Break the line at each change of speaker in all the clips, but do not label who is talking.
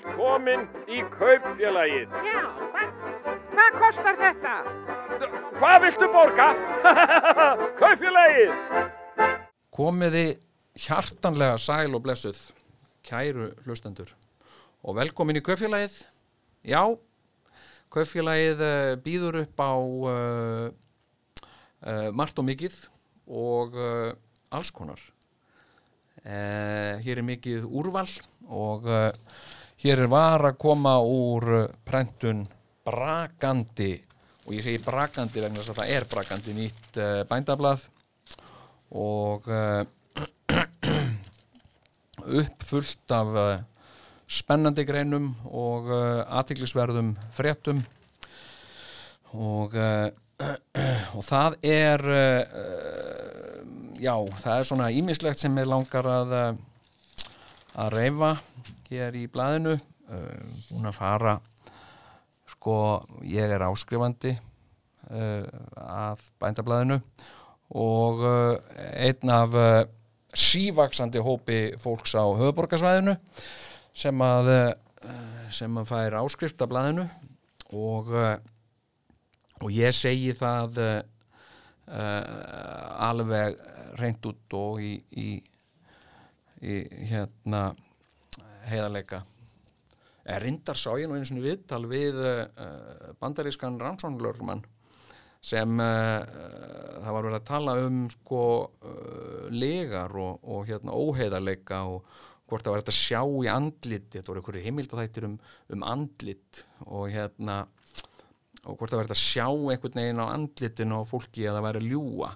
Velkomin í kaupfélagið.
Já, hvað, hvað kostar þetta?
Hvað viltu borga? kaupfélagið.
Komiði hjartanlega sæl og blessuð, kæru hlustendur og velkomin í kaupfélagið. Já, kaupfélagið uh, býður upp á uh, uh, margt og mikið og uh, alls konar. Uh, hér er mikið úrval og uh, hér er var að koma úr uh, prentun brakandi og ég segi brakandi vegna þess að það er brakandi nýtt uh, bændablað og uh, uppfullt af uh, spennandi greinum og aðtiklisverðum fréttum og, og það er já, það er svona ímislegt sem er langar að að reyfa hér í blaðinu. Uh, búin að fara sko, ég er áskrifandi uh, að bændablaðinu og uh, einn af uh, sívaksandi hópi fólks á höfuborgarsvæðinu sem að sem að fær áskrift af blaðinu og og ég segi það alveg reynd út og í, í, í hérna heiðarleika. Reyndar sá ég nú einu svona viðtal við uh, bandarískan rannsónglörgumann sem uh, það var verið að tala um sko uh, legar og, og hérna óheiðarleika og hvort það var þetta sjá í andlit þetta voru einhverju heimildathættir um, um andlit og hérna og hvort það verið að sjá einhvern veginn á andlitin og fólki að það væri ljúa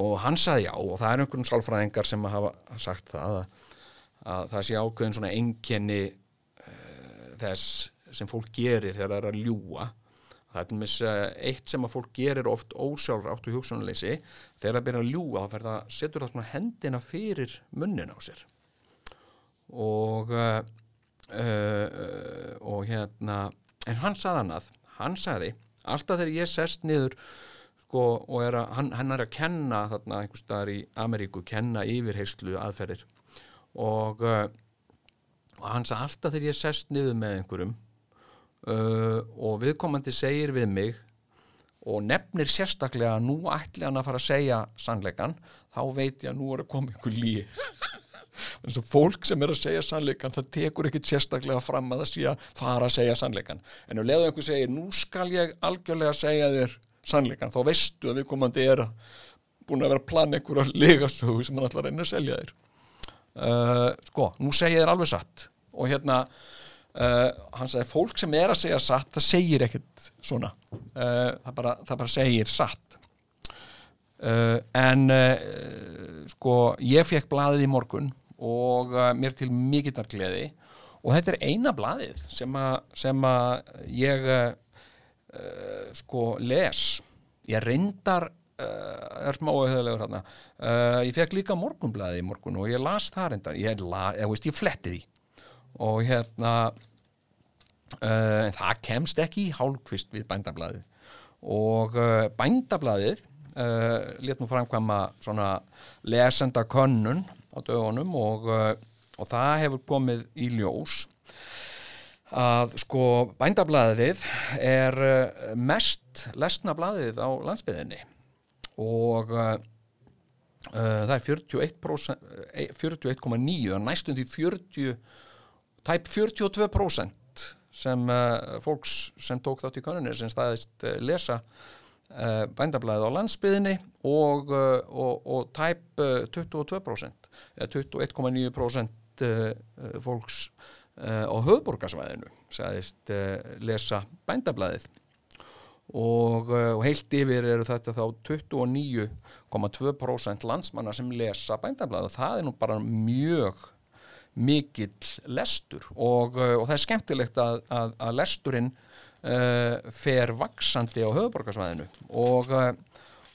og hann sagði já og það er einhvern sálfræðingar sem hafa sagt það að, að það sé ákveðin svona enkenni uh, þess sem fólk gerir þegar það er að ljúa það er til mis eitt sem að fólk gerir oft ósjálfrátt og hugsunuleysi þegar það byrjar að ljúa þá það setur það svona hendina fyrir munnin á sér. Og uh, uh, og hérna en hann sagði annað. Hann sagði, alltaf þegar ég sest niður sko, og er að, hann, hann er að kenna þarna einhvers staðar í Ameríku, kenna yfirheyslu aðferðir. Og, uh, og hann sagði alltaf þegar ég sest niður með einhverjum uh, og viðkomandi segir við mig og nefnir sérstaklega að nú ætli hann að fara að segja sannleikan, þá veit ég að nú er að koma einhver líi þannig að fólk sem er að segja sannleikan það tekur ekkit sérstaklega fram að það sé að fara að segja sannleikan en ef leðu einhver segir nú skal ég algjörlega segja þér sannleikan þá veistu að við komandi er búin að vera að plana einhverja legasögu sem hann ætlar að reyna að selja þér. Uh, sko, nú segja þér alveg satt. Og hérna uh, hann sagði fólk sem er að segja satt það segir ekkit svona. Uh, það, bara, það bara segir satt. En sko ég fekk blaðið í morgun og mér til mikillar gleði. Og þetta er eina að, sem að ég uh, uh, sko les. Ég reyndar er smá auðvöðlegur hérna ég fekk líka morgunblaðið í morgun og ég las það reyndar. Ég, la, ég, veist, ég fletti því. Og hérna það kemst ekki í hálfkvist við bændablaðið. Og bændablaðið létt nú framkvæma svona lesenda könnun á dögunum og, og það hefur komið í ljós að sko bændablaðið er mest lesna blaðið á landsbyðinni og uh, það er 41,9 41 næstum því 40 tæp 42% sem uh, fólks sem tók þátt í konunni sem staðist uh, lesa bændablaðið á landsbyðinni og, og, og tæp 22% eða 21,9% fólks á höfborgarsvæðinu sagðist lesa bændablaðið. Og, og heilt yfir eru þetta þá 29,2% landsmanna sem lesa bændablaðið. Og það er nú bara mjög mikill lestur. Og, og það er skemmtilegt að, að, að lesturinn uh, fer vaksandi á höfuborgarsvæðinu og, uh,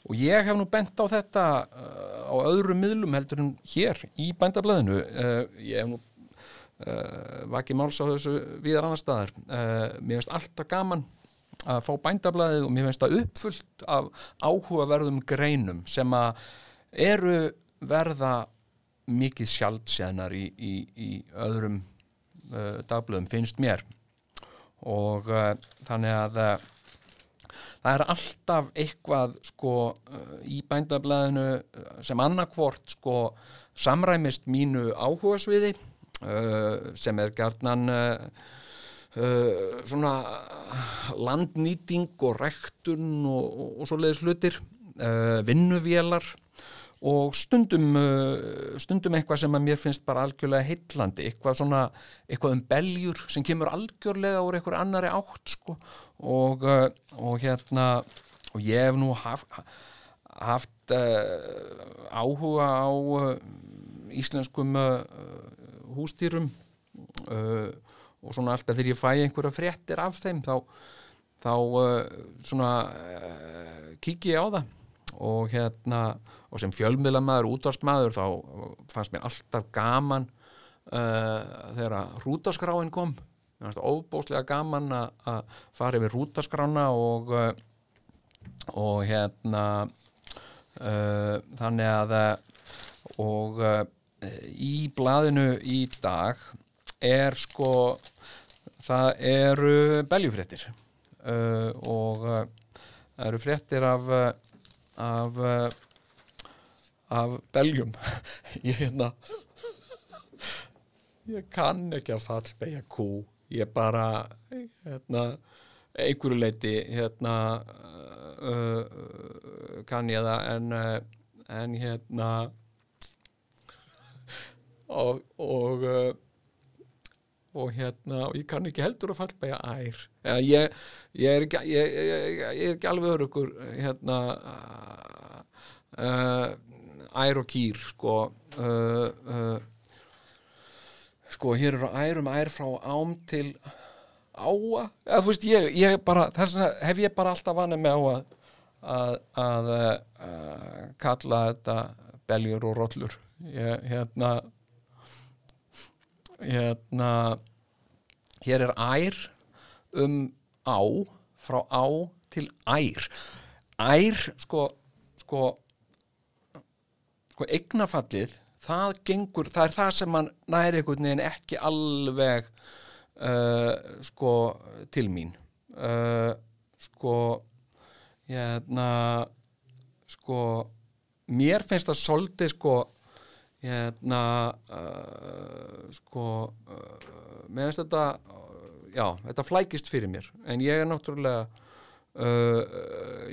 og ég hef nú bent á þetta uh, á öðrum miðlum heldur en hér í bændablaðinu. Ég hef nú vakið máls á þessu viðar annar staðar. Mér finnst alltaf gaman að fá bændablaðið og mér finnst það uppfullt af áhugaverðum greinum sem að eru verða mikið sjálfsjæðnar í, í, í öðrum uh, dagblöðum finnst mér. Og uh, þannig að uh, það er alltaf eitthvað sko uh, í bændablaðinu uh, sem annarkvort sko samræmist mínu áhugasviði uh, sem er gjarnan uh, uh, svona landnýting og rektun og, og, og svoleiðis hlutir uh, vinnuvélar og stundum, stundum eitthvað sem að mér finnst bara algjörlega heillandi, eitthvað svona eitthvað um beljur sem kemur algjörlega úr eitthvað annari átt sko. og, og hérna og ég hef nú haft, haft uh, áhuga á uh, íslenskum uh, hústýrum uh, og svona alltaf þegar ég fæ einhverja fréttir af þeim þá, þá uh, svona uh, kíki ég á það. Og hérna og sem fjölmiðlamaður, útvarsmaður þá fannst mér alltaf gaman uh, þegar rútaskráin kom. Mér fannst það óbóslega gaman að- fara yfir rútaskrána og uh, og hérna uh, þannig að og uh, í blaðinu í dag er sko það eru beljufréttir uh, og uh, það eru fréttir af uh, af uh, af beljum. Ég hérna ég kann ekki að fallbeigja kú. Ég bara hérna einhverju leiti hérna uh, uh, kann ég það en en hérna og og uh, og hérna, og ég kann ekki heldur að fallbeigja ær. Ég, ég, er ekki, ég, ég, er ekki alveg örugur hérna uh, ær og kýr sko uh, uh, sko hér eru ærum ær frá ám til áa, eða þú veist ég, ég bara, þess vegna hef ég bara alltaf vanið með á að að, að uh, kalla þetta beljur og rollur. Ég, hérna hérna hér er ær um á frá á til ær. Ær sko sko sko eignafallið það gengur, það er það sem mann næri einhvern veginn ekki alveg uh, sko til mín. Uh, sko hérna sko mér finnst það svolítið sko hérna uh, sko uh, mér finnst þetta uh, já, þetta flækist fyrir mér. En ég er náttúrulega uh,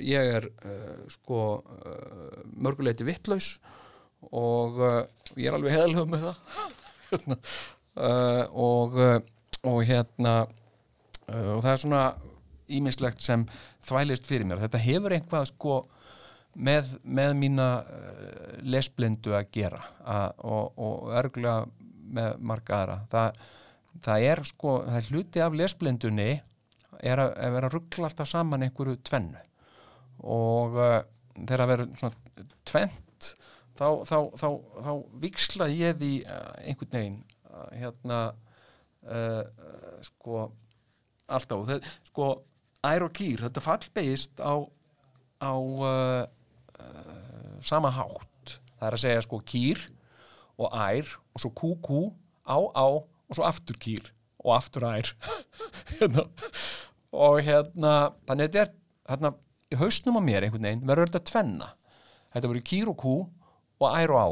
ég er uh, sko uh, mörguleiti vittlaus og uh, ég er alveg heðalhug með það. Uh, og uh, og hérna uh, og það er svona ímislegt sem þvælist fyrir mér. Þetta hefur einhvað sko með, með mína uh, lesblindu að gera að, og, og örgulega með marga aðra. Það, það er sko, það er hluti af lesblindunni er að, að vera ruggla alltaf saman einhverju tvennu. Og uh, þegar að vera svona tvent þá, þá, þá, þá viksla ég því uh, einhvern veginn hérna uh, sko alltaf, sko ær og kýr, þetta fallbeigist á á uh, sama hátt. Það er að segja sko kýr og ær og svo kú kú á á og svo aftur kýr og aftur ær. Hérna. og hérna þannig að þetta er hérna, í hausnum á mér einhvern veginn verður þetta tvenna. Þetta voru kýr og kú og ær og á.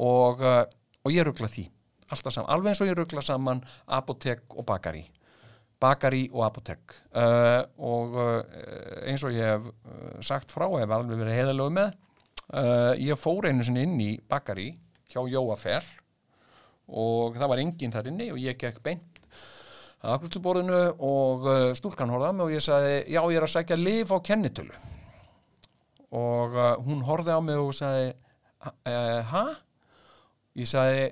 Og, uh, og ég ruggla því. Alltaf saman, alveg eins og ég ruggla saman apotek og bakari bakari og apotek uh, og uh, eins og ég hef uh, sagt frá, hef alveg verið heiðalög með uh, ég fór einu sinni inn í bakari hjá Jóa Fell og það var enginn þar inni og ég gekk beint að akkurtilborðinu og uh, stúlkan horfði á mig og ég sagði, já ég er að sækja lif á kennitölu og uh, hún horfði á mig og sagði uh, ha? Ég sagði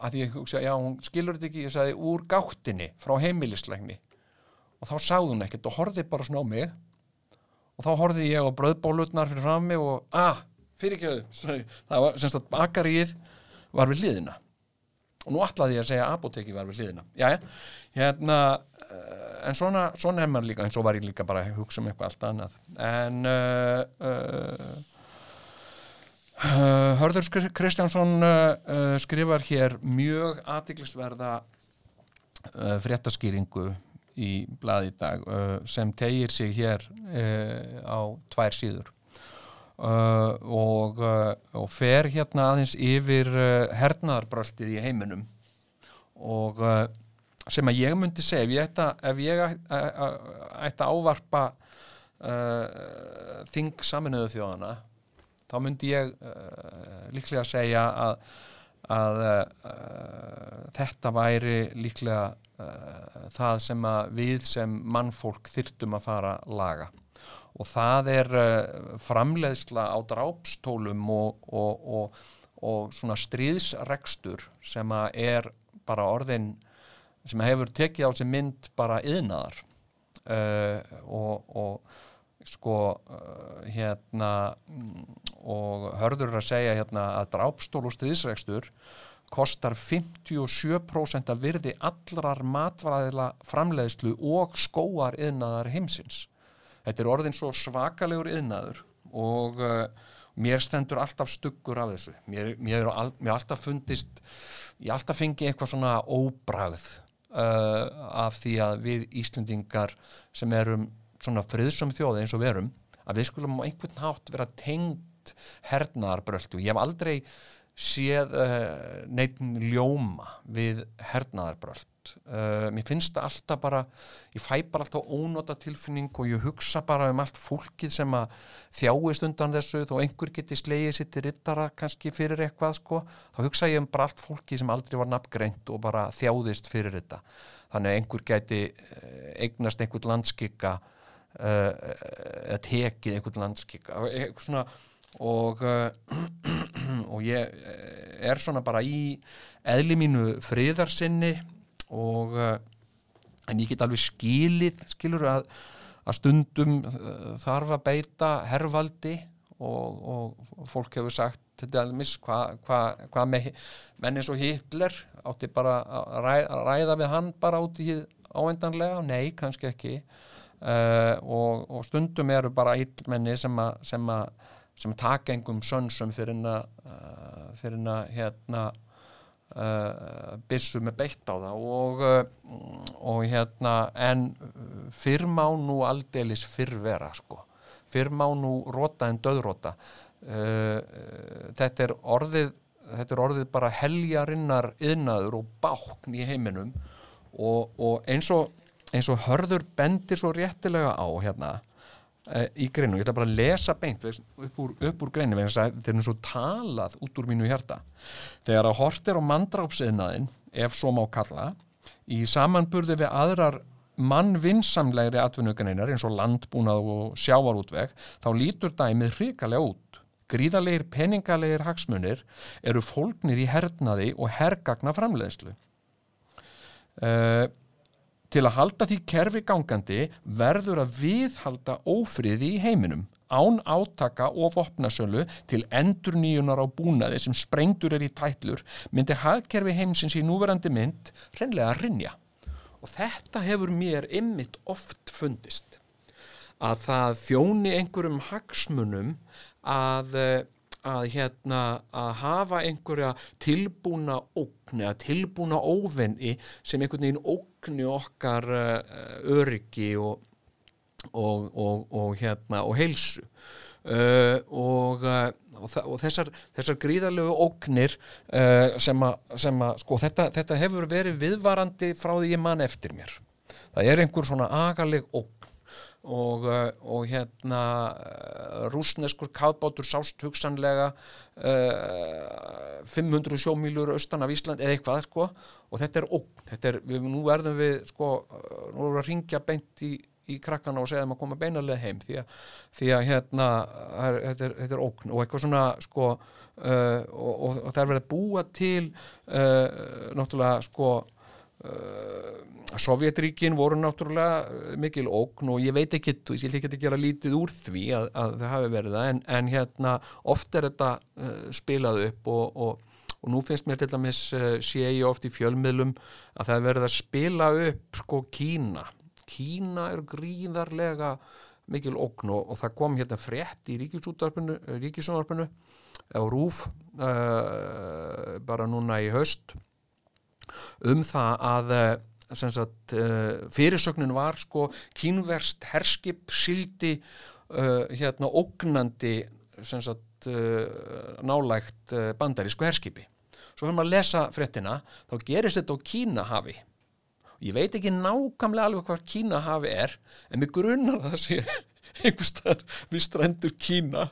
að ég hugsa, já hún skilur þetta ekki ég sagði úr gáttinni frá heimilislegni og þá sagði hún ekkert og horfði bara svona á mig. Og þá horfði ég á bröðbólutnar fyrir frammi og, ah, sagði ég. það var, semst að bakaríð var við hliðina. Og nú ætlaði ég að segja að apoteki var við hliðina. Já, hérna uh, en svona, svona er maður líka eins og var ég líka bara að hugsa um eitthvað allt annað. En uh, Uh, Hörður Skri- Kristjánsson uh, uh, skrifar hér mjög aðtiklisverða fréttaskýringu í blaði í dag sem tegir sig hér á tvær síður. Og, og fer hérna aðeins yfir hernaðarbröltið í heiminum. Og sem að ég myndi segja ef ég ætta, ef ég ætta, ávarpa uh, þing saminuðu þjóðana þá myndi ég uh, líklega segja að, að uh, þetta væri líklega uh, það sem að við sem mannfólk þyrtum að fara að laga. Og það er framleiðsla á drápstólum og, og, og, og svona stríðsrekstur sem að er bara orðin sem hefur tekið á sig mynd bara yðnaðar uh, og, sko uh, hérna mm, og hörður að segja hérna að drápstól og stríðsrekstur kostar 57% af virði allrar matvæðila framleiðslu og skóar yðnaðar heimsins. Þetta er orðin svo svakalegur yðnaður og uh, mér stendur alltaf stuggur af þessu. Mér, mér, al, mér alltaf fundist, ég alltaf fengi eitthvað svona óbragð uh, af því að við Íslendingar sem erum svona friðsum þjóði eins og verum, að við skulum á einhvern hátt vera tengd hernaðarbröldu. Ég hef aldrei séð uh, neitt ljóma við hernaðarbröld uh, mér finnst það alltaf bara ég fæ bara alltaf ónota tilfinning og ég hugsa bara um allt fólkið sem að þjáist undan þessu. Þó einhver geti slegið sitt í rittara kannski fyrir eitthvað sko, þá hugsa ég um bara allt fólkið sem aldrei var nafngreint og bara þjáðist fyrir þetta. Þannig að einhver geti uh, eignast einhvern landskika eða tekið einhvern landskika eitthvað svona og, uh, og ég er svona bara í eðli mínu friðarsinni og uh, en ég get alveg skilið skilur að, að stundum uh, þarf að beita herrvaldi og, og fólk hefur sagt er alveg hvað hva, hva með menn eins og Hitler átti bara að ræða, ræða við hann bara út í áendanlega, nei kannski ekki. Og, og stundum eru bara íllmenni sem að sem taka engum sönsum fyrir uh, fyrir að hérna uh, bissu með beitt á það. Og, uh, og hérna en fyrr má nú aldeilis fyrr vera sko. Fyrr má nú rota en döðrota þetta er orðið þetta er orðið bara heljarinnar yðnaður og bákn í heiminum. Og, og eins og eins og hörður bendir svo réttilega á hérna í greinu, ég ætla bara að lesa beint upp úr, upp úr greinu, þetta er og talað út úr mínu hjarta. Þegar að hortir á mandrápsiðnaðin ef svo má kalla í samanburði við aðrar mannvinsamlegri atvinnugreinar eins og landbúnað og sjávarútveg þá lítur dæmið hrikalega út. Gríðalegir peningalegir hagsmunir eru fólknir í hernaði og hergagna framleiðslu. Uh, Til að halda því kerfi gangandi verður að viðhalda ófriði í heiminum, án átaka og vopnasölu til endur nýjunar á búnaði sem sprengtur er í tætlur, myndi hagkerfi heimsins í núverandi mynd reynlega að rinja. Og þetta hefur mér ymmit oft fundist, að það þjóni einhverjum hagsmunum að að, hérna, að hafa einhverja tilbúna ókn eða tilbúna óvenni sem einhvern veginn ókni okkar uh, öryggi og, og, og, og hérna, heilsu. Uh, og og þessar, þessar gríðarlegu óknir uh, sem að sko, þetta, þetta hefur verið viðvarandi frá því ég man eftir mér. Það er einhver svona agaleg ókn og, eh, og hérna eh, rúsneskur káðbátur sást hugsanlega uh, 500 sjómílur austan af Ísland eða eitthvað sko. Og þetta er ógn, þetta er, við, nú verðum við sko, nú erum við að ringja beint í, í krakkana og segja þeim að koma beinarlega heim því að, því að hérna er, þetta, er, þetta er ógn. Og eitthvað svona sko uh, og, og, og það er verið að búa til uh, náttúrulega sko Sovjetríkin voru náttúrulega eh, mikil ógn og ég veit ekki, ég vil ekki gera lítið úr því að, að það hafi verið það en, en hérna oft er þetta uh, spilað upp og, og, og nú finnst mér til dæmis uh, sé ég oft í fjölmiðlum að það verið að spila upp sko Kína. Kína er gríðarlega mikil ógn og, og það kom hérna frétt í ríkisúnarpinu á Rúf uh, bara núna í höst um það að sem sagt, uh, fyrirsögnin var sko kínverst herskip sildi uh, hérna ógnandi sagt uh, nálægt bandarísku herskipi. Svo fyrir maður að lesa fréttina þá gerist þetta á Kínahafi. Ég veit ekki nákvæmlega alveg hvað Kínahafi er en mig grunnar að það sé einhverstaðar við strendur Kína.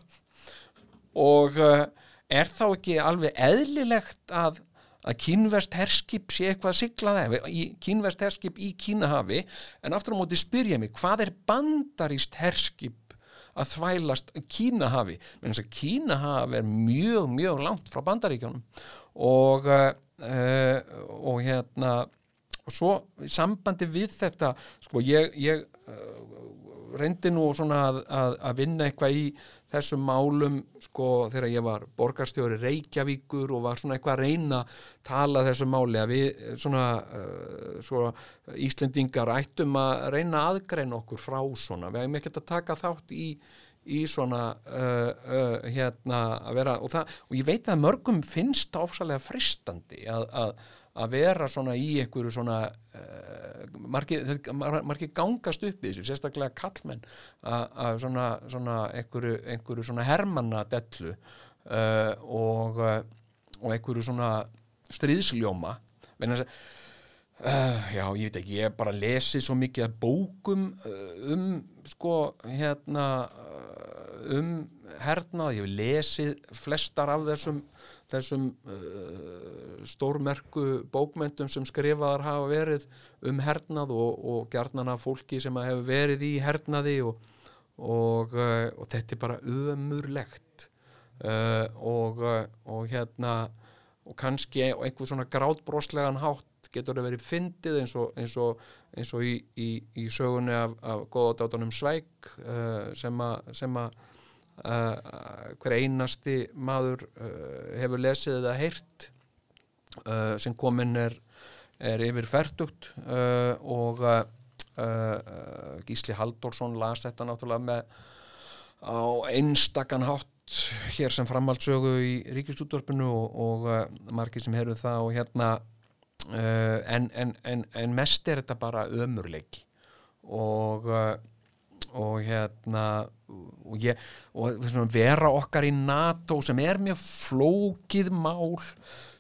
Og uh, er þá ekki alveg eðlilegt að, að kínverst herskip sé eitthvað að sigla það í kínverst herskip í Kínahafi en aftur á móti spyrja mig hvað er bandaríst herskip að þvælast Kínahafi? Menn þess að Kínahafi er mjög mjög langt frá bandaríkjónum og uh, og hérna og svo sambandi við þetta sko ég, ég uh, reyndi nú svona að, að, að vinna eitthvað í þessum málum sko þegar ég var borgarstjóri Reykjavíkur og var svona eitthvað að reyna að tala þessum máli að við svona, uh, svona Íslendingar ættum að reyna að aðgreina okkur frá svona, við hefum ekkert að taka þátt í í svona uh, uh, hérna að vera og, það, og ég veit að mörgum finnst það ofsalega fristandi að, að, að vera svona í einhverju svona uh, margir margi gangast upp í þessu, sérstaklega kallmenn að svona, svona einhverju, einhverju svona hermannadellu uh, og uh, og einhverju svona stríðsljóma. Uh, já, ég veit ekki, ég bara lesi svo mikið bókum um sko, hérna um hernað, ég hef lesið flestar af þessum þessum stórmerku bókmentum sem skrifaðar hafa verið um hernað og, og gjarnana fólki sem hefur verið í hernaði og, og, og þetta er bara ömurlegt. Og hérna og kannski einhver svona grátbroslegan hátt getur það verið fyndið eins og, eins eins í, í, í sögunni af, af góðadátanum Svæk uh, sem að uh, hver einasti maður uh, hefur lesið eða heyrt uh, sem komin er, er yfir færtugt og Gísli Halldórsson las þetta náttúrulega með á einstakann hátt hér sem framhaldsögu í ríkistúttorpinu og, og margir sem heyrðu það og hérna en, en, en, en mest er þetta bara ömurleiki. Og og hérna og, ég, og vera okkar í NATO sem er mjög flókið mál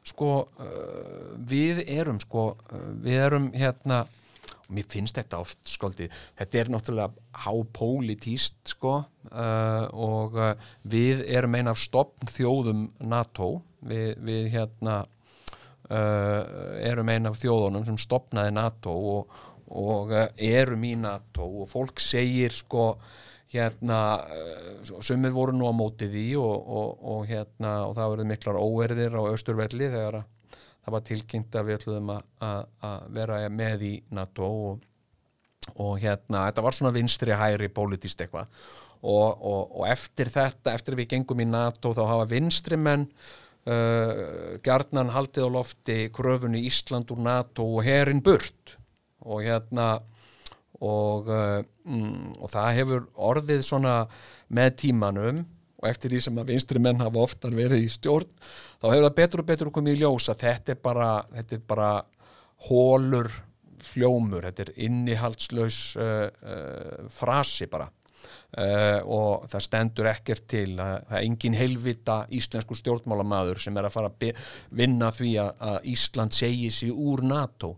sko uh, við erum sko við erum hérna og mér finnst þetta oft skoldi þetta er náttúrulega hápólitíst sko og við erum eina af stopn þjóðum NATO við, við hérna uh, erum eina af þjóðunum sem stopnaði NATO og, og uh, erum í NATO og fólk segir sko hérna, uh, sumir voru nú á mótið í og, og, og hérna og það verður miklar óerðir á Östurvelli þegar að það var tilkynnt að við ætluðum að vera með í NATO og, og hérna, þetta var svona vinstri hæri politist eitthvað. Og, eftir þetta, eftir við gengum í NATO þá hafa vinstri menn uh, gjarnan haldið á lofti kröfunni Ísland úr NATO og herin burt og hérna og, uh, mm, og það hefur orðið svona með tímanum og eftir því sem að vinstri menn hafa oftar verið í stjórn þá hefur það betur og betur komið í ljós að þetta er bara, þetta er bara hólur hljómur, þetta er innihaldslaus uh, uh, frasi bara. Uh, og það stendur ekkert til að það er engin helvita íslensku stjórnmálamadur sem er að fara að vinna því að, að Ísland segi sig úr NATO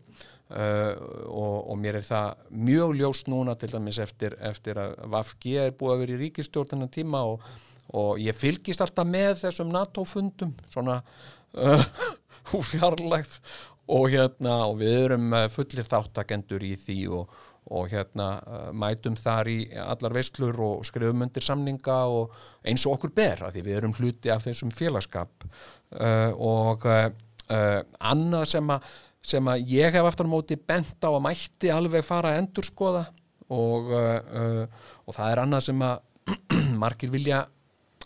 uh, og, og mér er það mjög ljóst núna til dæmis eftir, eftir að Vafgi er búið að vera í ríkistjórnina tíma og, og ég fylgist alltaf með þessum NATO-fundum svona uh, fjarlægt og hérna og við erum fullir þáttakendur í því og og hérna mætum þar í allar veistlur og skrifum undir samninga og eins og okkur ber að því við erum hluti af þessum félagskap uh, og annað sem að, sem að ég hef aftur á móti bent á að mætti alveg fara að endurskoða og, uh, uh, og það er annað sem að margir vilja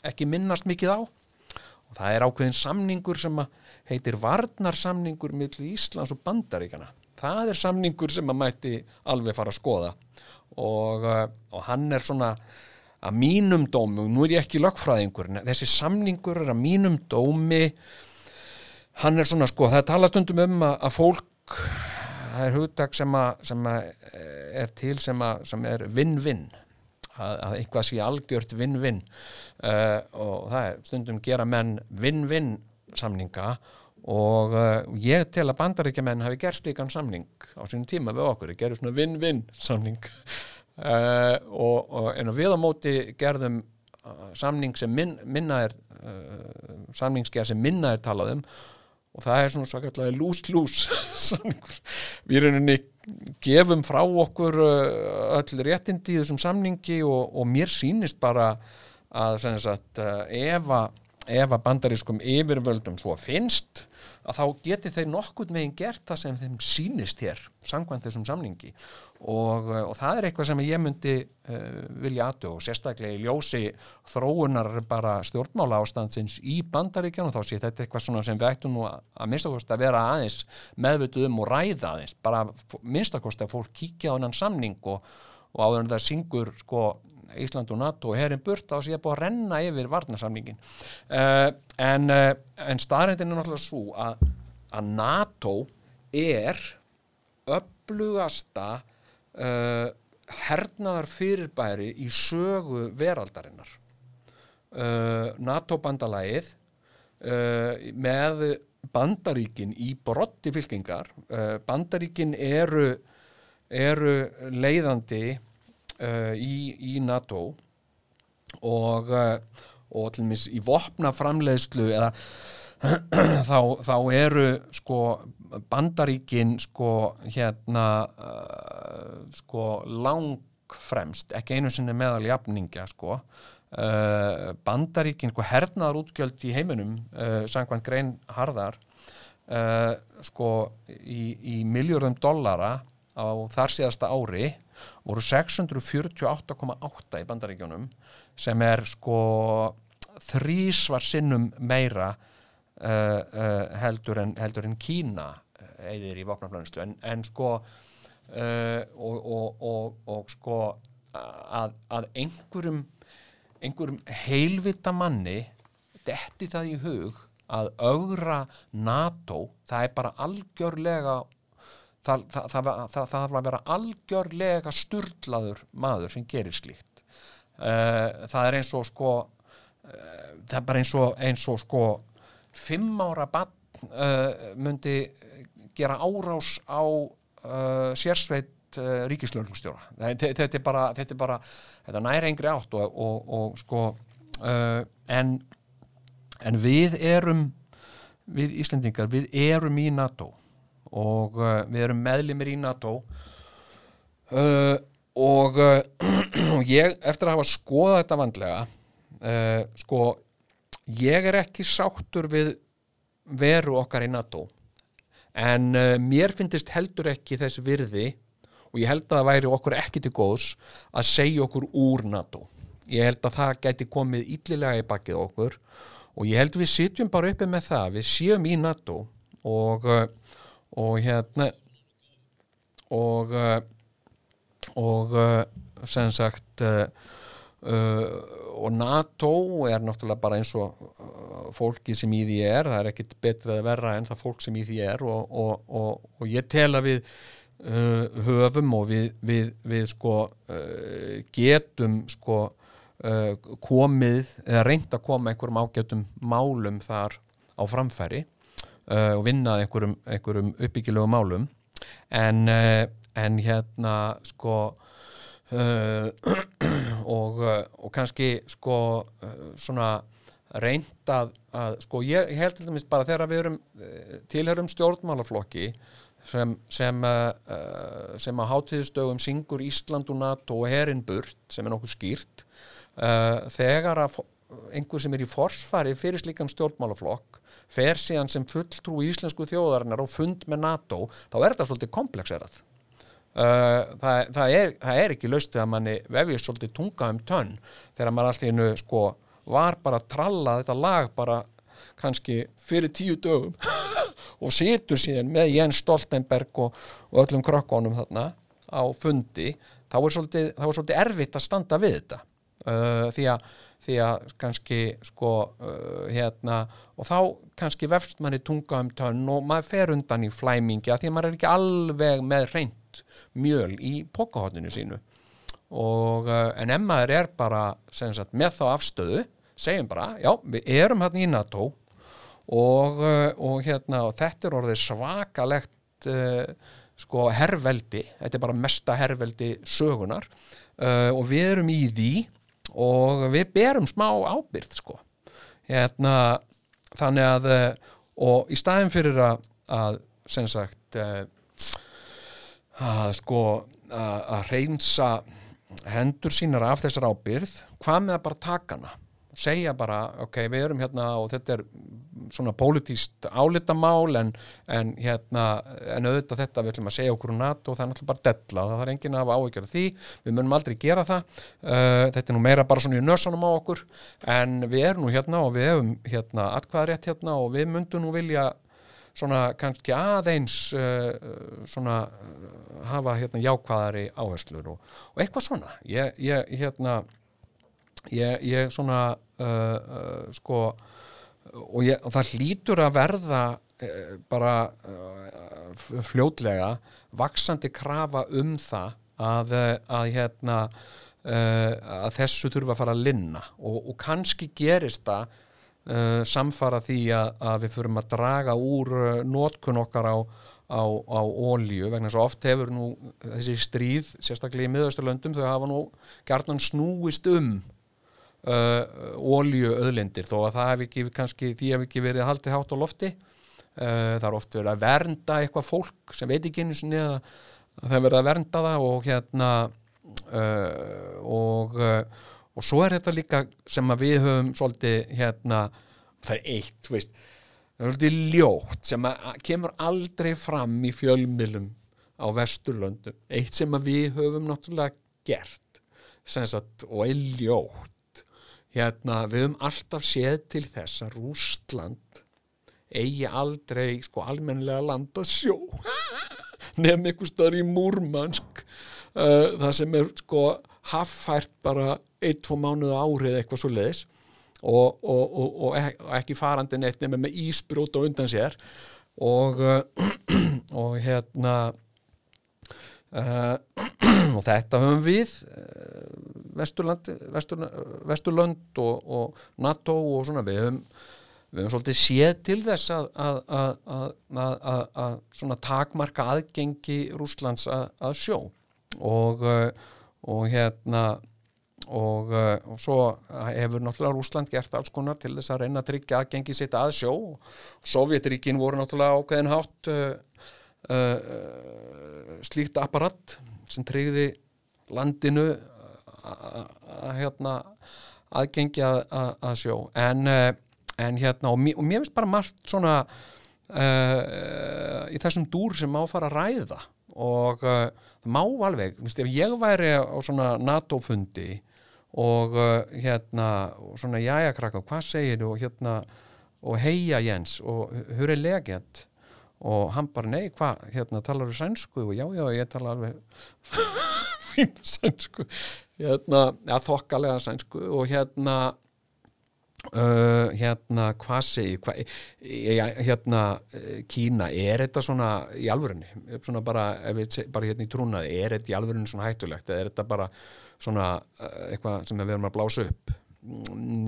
ekki minnast mikið á. Og það er ákveðin samningur sem að heitir varnarsamningur millir Íslands og Bandaríkana það er samningur sem að mætti alveg fara að skoða. Og, uh, og hann er svona að mínum dómi, og nú er ég ekki lögfræðingur, þessi samningur er að mínum dómi hann er svona sko, það er talastundum um að, að fólk það er hugtak sem, sem að er til sem, að, sem er vinn-vinn að, að eitthvað sé algjört vinn-vinn uh, og það er stundum gera menn vinn-vinn samninga og uh, ég tel að bandaríkjamenn hafi gerst líkan samning á sínum tíma við okkur, gerðu svona vinn-vinn samning. Uh, og, og en við á móti gerðum samning sem min, minna er samningsgerð sem minna er talað um og það er svona svo kallega lús-lús samningur. Við rauninni gefum frá okkur uh, öll réttindi í þessum samningi og, og mér sýnist bara að sagt, uh, ef að bandarískum yfirvöldum svo finnst að þá geti þeir nokkurn veginn gert það sem þeim sýnist hér samkvæmt þessum samningi og, uh, og það er eitthvað sem ég myndi uh, vilja aðtöð og sérstaklega í ljósi þróunar bara stjórnmála ástandsins í bandaríkjan og þá sé þetta eitthvað sem við ættum nú að, að minnstakost að vera aðeins meðvituð um og ræða aðeins. Bara minnstakost að fólk kíkja á hennan samning og, og áður en það syngur sko Ísland og NATO og herin burt þá sé ég búið að renna yfir varnasamningin uh, en, uh, en staðrindin er náttúrulega svo að, að NATO er öflugasta uh, hernaðar fyrirbæri í sögu veraldarinnar. Uh, NATO bandalagið uh, með bandaríkin í brotti fylkingar. Uh, bandaríkin eru eru leiðandi uh, í, í NATO og, uh, og til mis í vopnaframleiðslu eða þá, þá eru sko bandaríkin sko hérna uh, sko langfremst, ekki einu sinni meðal jafningja sko. Uh, bandaríkin sko hernaðar útgjöld í heiminum uh, sangvann grein harðar uh, sko í, í miljörðum dollara á þar síðasta ári voru 648,8 í bandaríkjónum sem er sko þrísvar sinnum meira uh, uh, heldur, en, heldur en Kína eðir í vopnaflöðinstu en, en sko uh, og, og, og, og sko að, að einhverjum einhverjum heilvita manni detti það í hug að augra NATO það er bara algjörlega það, það, það, það þarf að vera algjörlega sturlaður maður sem gerir slíkt. Uh, það er eins og sko uh, það er bara eins og, eins og sko fimm ára bann uh, myndi gera árás á sérsveit ríkislörlustjóra þetta er bara þetta er bara, þetta næri engri átt og, og, og sko en en við erum við Íslendingar, við erum í NATO og uh, við erum meðlimir í NATO uh, og uh, ég eftir að hafa skoðað þetta vandlega sko ég er ekki sáttur við veru okkar í NATO en mér finnist heldur ekki þess virði og ég held að það væri okkur ekki til góðs að segja okkur úr NATO. Ég held að það gæti komið yllilega í bakið okkur og ég held við sitjum bara uppi með það við séum í NATO og og hérna og uh, og uh, sem sagt uh, og NATO er náttúrulega bara eins og fólki sem í því er, það er ekkit betrið að verra en það fólk sem í því er og, og, og, og ég tel að við höfum og við, við, við sko getum sko komið eða reynd að koma einhverjum ágætum málum þar á framfæri uh, og vinna einhverjum, einhverjum uppbyggilegu málum. En, uh, en hérna sko uh, og, og kannski sko svona reynd að, að sko ég, ég held til dæmis bara þegar við erum tilhörum stjórnmálaflokki sem, sem, uh, sem að hátíðustögum syngur Ísland og NATO og Herinburt sem er nokkuð skýrt uh, þegar að einhver sem er í forsfari fyrir slíkan stjórnmálaflokk fer síðan sem fulltrú í íslensku þjóðarinnar og fund með NATO, þá er þetta svolítið komplexerað. Uh, það, það, er, það er ekki laust þegar manni vefjast svolítið tunga um tönn þegar maður alltaf innu sko var bara að tralla þetta lag bara kannski fyrir tíu dögum og situr síðan með Jens Stoltenberg og, og öllum krökkonum þarna á fundi þá er svolítið, þá er svolítið erfitt að standa við þetta. Uh, því, að, því að kannski sko uh, hérna og þá kannski vefst manni tunga um tönn og maður fer undan í flæmingi að því að maður er ekki alveg með reynd mjöl í pokahotninu sínu. Og uh, en ef maður er bara sagt, með þá afstöðu segjum bara, já, við erum hérna í NATO og, uh, og hérna og þetta er orðið svakalegt uh, sko herrveldi þetta er bara mesta herrveldi sögunar uh, og við erum í því og við berum smá ábyrð sko. Hérna þannig að og í staðin fyrir að, að sem sagt að sko að, reynsa hendur sínar af þessar ábyrð hvað með að bara taka hana? Segja bara, ok, við erum hérna og þetta er svona pólitíst álitamál en, en hérna en auðvitað þetta við ætlum að segja okkur um NATO og það er náttúrulega bara della, það er enginn að hafa áhyggjur af því, við munum aldrei gera það. Uh, þetta er nú meira bara svona í nösunum á okkur. En við erum nú hérna og við hefum hérna atkvæðarétt hérna og við myndum nú vilja svona kannski aðeins uh, svona uh, hafa hérna jákvæðari áherslur og, og eitthvað svona. Ég, ég hérna ég, ég svona uh, uh, sko og, ég, og það hlýtur að verða uh, bara fljótlega vaksandi krafa um það að, að hérna að þessu þurfa að fara að linna. Og, og kannski gerist það uh, samfara því að, að við förum að draga úr uh, notkun okkar á á, á ólíu vegna að oft hefur nú þessi stríð, sérstaklega í miðausturlöndum þau hafa nú gjarnan snúist um uh, ólíu öðlindir þó að það hef ekki kannski, því hef ekki verið haldið hátt á lofti. Uh, það er oft verið að vernda eitthvað fólk sem veit ekki einu sinni að að það er verið að vernda það og hérna uh, og og svo er þetta líka sem við höfum svolítið hérna það er eitt, veist það er svolítið ljótt sem kemur aldrei fram í fjölmilum á Vesturlöndum, eitt sem við höfum náttúrulega gert sagt, og er ljótt. Hérna, við höfum alltaf séð til þess að Rústland eigi aldrei sko almennilega land að sjó. Nefn einhver stöður í Múrmansk uh, það sem er sko haffært bara ein, tvo mánuða árið eitthvað svo leiðis og, og, og, og ek- og ekki farandi neitt nema með ísbrjót og undan sér. Og, og hérna uh, og þetta höfum við uh, Vesturland, Vestur, Vesturlönd og, NATO og svona við höfum við höfum svolítið séð til þess að, að, að, að, takmarka aðgengi Rússlands að, sjó. Og, og hérna og, uh, og svo hefur náttúrulega Rússland gert alls konar til þess að reyna að tryggja aðgengi sitt að sjó. Sovjetríkin voru náttúrulega ákveðin hátt uh, uh, slíkt apparat sem tryggði landinu að hérna aðgengi að, sjó. En, en hérna og, mér- og mér finnst bara margt svona uh, í þessum dúr sem má fara að ræða. Og það má alveg, þú veist, ef ég væri á svona NATO-fundi og uh, hérna og svona jæja krakka, hvað segir þú? Og hérna og heia Jens og hur er legend? Og hann bara nei, hvað, hérna talar þú sænsku? Og já, já, ég tala alveg fín sænsku. Hérna, ja, þokkalega sænsku. Og hérna uh, hérna, hvað segir hva, ja, hérna, eh, Kína er þetta svona í alvörunni? Svona bara, ef við bara hérna í trúnaði er þetta í alvörunni svona hættulegt? Eða er þetta bara svona uh, eitthvað sem við erum að blása upp.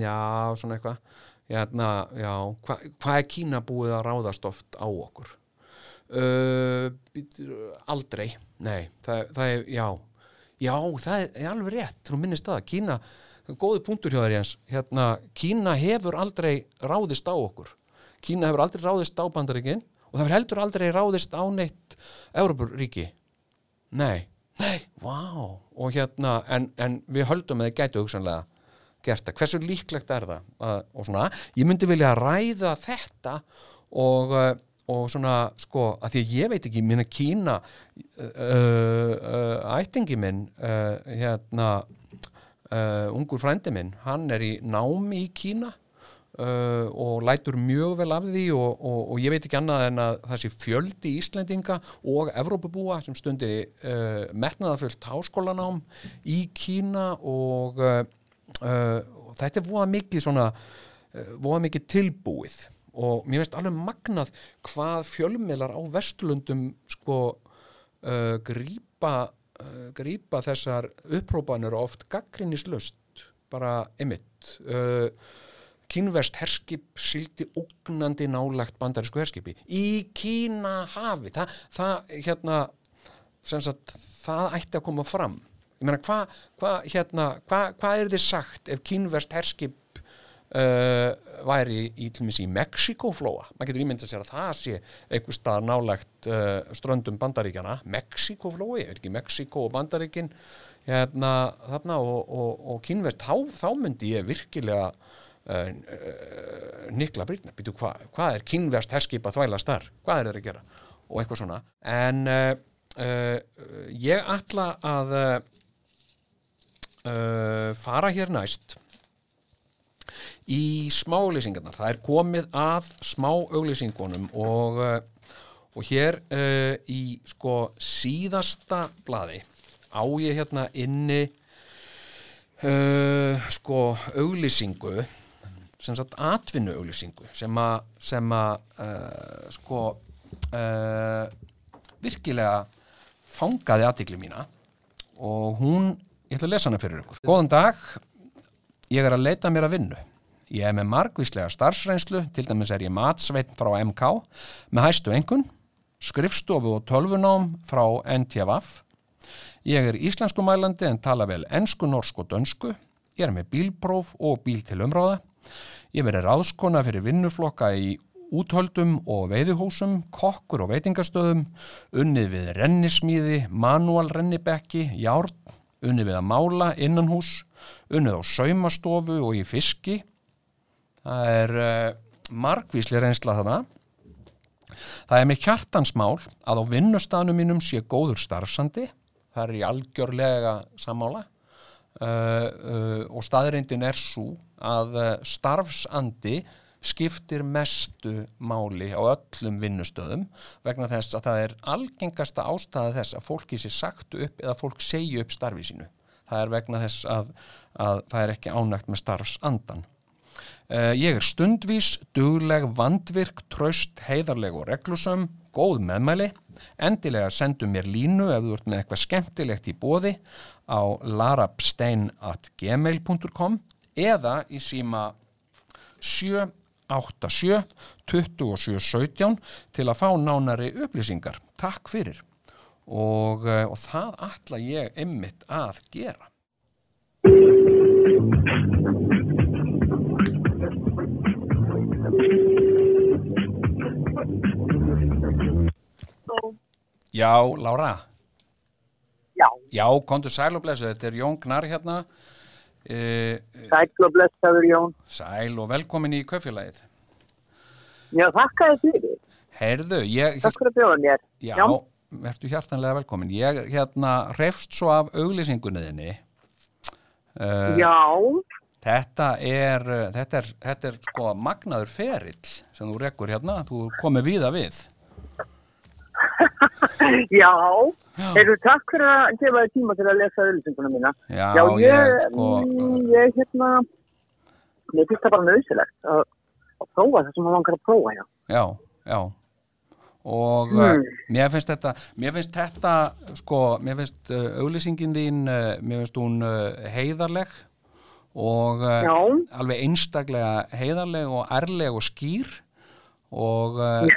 Já, svona eitthvað. Hérna, já, hva, hvað er Kína búið að ráðast oft á okkur? Uh, aldrei nei, það, það er, já. Já, það er alveg rétt þú minnist það, Kína, góði punktur hjá þér Jens, hérna, Kína hefur aldrei ráðist á okkur. Kína hefur aldrei ráðist á bandaríkin og það hefur heldur aldrei ráðist á neitt Európuríki nei, nei, vá. Og hérna, en, en við höldum að þið gætu hugsanlega gert það, hversu líklegt er það? Að, og svona, ég myndi vilja ræða þetta og, uh, og svona, sko, að því að ég veit ekki minna Kína uh, uh, ættingi minn uh, hérna uh, ungur frændi minn, hann er í námi í Kína uh, og lætur mjög vel af því og, og, og ég veit ekki annað en að þessi fjöldi Íslendinga og Evrópubúa sem stundi uh, metnaðafullt háskólanám í Kína og uh, uh, og þetta er voða mikið svona uh, voða mikið tilbúið. Og mér veist alveg magnað hvað fjölmiðlar á Vesturlundum sko uh, grípa uh, grípa þessar upprópanir oft gaggrinnislust bara emitt uh, kínverst herskip sildi ógnandi nálagt bandarísku herskipi. Í Kína hafi. Það, það hérna sagt, það ætti að koma fram. Ég meina hvað hva, hérna, hva, hva er þið sagt ef kínverst herskip uh, væri í í Mexikoflóa maður getur ímyndað sér að það sé einhver stað nálagt uh, ströndum bandaríkjana Mexikoflói, ég veit ekki Mexiko og bandaríkin? Hérna, þarna og, og, og kínverst, þá, þá myndi ég virkilega Nikla Brynna, býtu hvað hva er kínverst herskip að þvæla starf hvað er þeir að gera? Og eitthvað svona. En uh, uh, ég ætla að uh, fara hér næst í smá auglýsingarnar það er komið að smá auglýsingunum og, og hér í sko síðasta blaði á ég hérna inni sko auglýsingu sem sagt atvinnu auglýsingu sem að sem að uh, sko uh, virkilega fangaði aðtikli mína og hún, ég ætla að lesa hana fyrir ykkur Góðan dag, ég er að leita mér að vinnu Ég er með margvíslega starfsreynslu, til dæmis er ég matsveitn frá MK með hæstu engun, skrifstofu og tölvunám frá NTVF. Ég er íslenskumælandi en tala vel ensku, norsku og dönsku. Ég er með bílpróf og bíl til umráða. Ég veri ráðskona fyrir vinnuflokka í úthöldum og veiðuhúsum, kokkur og veitingastöðum, unnið við rennismíði, manual rennibekki, járn, unnið við að mála innanhús, unnið á saumastofu og í fiski. Það er uh, margvísli reynsla þarna. Það er með hjartansmál að á vinnustafnum mínum sé góður starfsandi. Það er í algjörlega sammála uh, uh, og staðreindin er svo að starfsandi skiptir mestu máli á öllum vinnustöðum vegna þess að það er algengasta ástæða þess að fólki sé sagt upp eða fólk segju upp starfi sínu. Það er vegna þess að, að það er ekki ánægt með starfsandan. Uh, ég er stundvís, dugleg, vandvirk, tröst, heiðarleg og reglusum, góð meðmæli. Endilega sendu mér línu ef þú ert með eitthvað skemmtilegt í bóði á larabstein.gmail.com eða í síma 787 2717 til að fá nánari upplýsingar. Takk fyrir. Og, uh, og það ætla ég ymmit að gera. Já, Lára.
Já,
Já, kontur sæl og blessu, þetta er Jón Gnar hérna e,
sæl og blessaður Jón.
Sæl og velkomin í kaufélagið
Já, þakka þið fyrir.
Heyrðu, ég
Takk fyrir að bjóða mér.
Já, verður hjartanlega velkomin Ég hérna hrefst svo af auglýsingunniðinni uh,
Já,
Þetta er, uh, þetta er, þetta er sko magnaður ferill sem þú rekkur hérna, þú komið víða við
já.
Já,
Heyrðu, takk fyrir að gefa þið tíma til að lesa auðlýsinguna mína.
já,
Já, ég,
ég sko
ég, hérna, mér finnst það bara nöðsilegt að, að prófa það sem maður langar að prófa, já.
Já, já og
Mm.
mér finnst þetta mér finnst þetta, sko mér finnst uh, auglýsingin þín uh, mér finnst hún heiðarleg og
Já,
alveg einstaklega heiðarleg og ærleg og skýr og uh,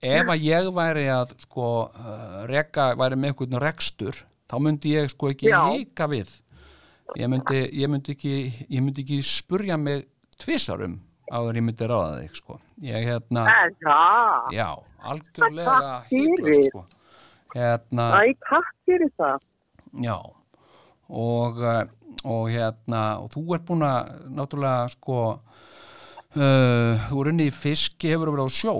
ef að ég væri að sko uh, reka, væri með einhvern rekstur þá myndi ég sko ekki
Já.
hika við ég myndi, ég myndi ekki ég myndi ekki spurja mig tvisarum áður ég myndi ráða þig sko ég hérna. Já, algjörlega hiklaust sko. Hérna,
Æ, takk fyrir það.
já og, eh, og hérna og þú ert búin að náttúrulega sko uh, þú er unni í fiski hefur verið á sjó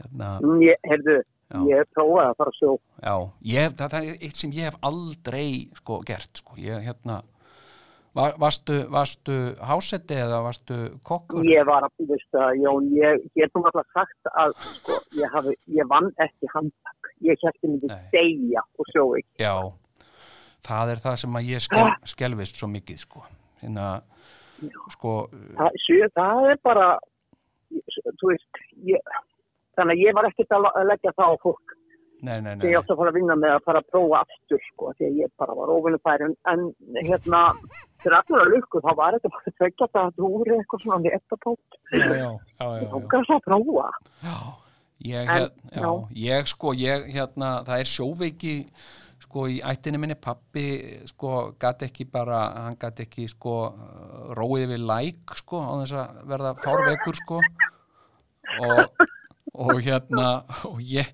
hérna,
Mm, Ég, heyrðu,
Já.
ég prófaði að fara að sjó.
já ég, það, er eitt sem ég hef aldrei sko gert sko, ég hérna var, varstu, varstu hásetti eða varstu kokkur?
Ég var að að, Jón, ég getum alltaf sagt að, sko, ég, hafi, ég vann ekki handtak. Ég hætti myndi
Nei.
deyja og sjó ekki.
Já, það er það sem að ég skel, skelvist svo mikið sko. Hérna, sko,
það, sjö, það er bara þú veist ég, þannig að ég var ekkert að leggja það á fólk.
Nei, nei, nei,
þegar ég átti að fara að vinna með að fara að prófa aftur sko, að ég bara var óvinnufæri en, en hérna, fyrir allir að lukku þá var þetta bara að það að þú eru eitthvað svona netapót
já, já, já, já,
þú kannski að prófa.
Já, ég,
En,
já,
já.
ég sko, ég hérna, það er sjóveiki sko í ættinni minni pappi sko gæti ekki bara, hann gæti ekki sko uh, róið við læk sko á þess að verða fárveikur sko. Og, og hérna og ég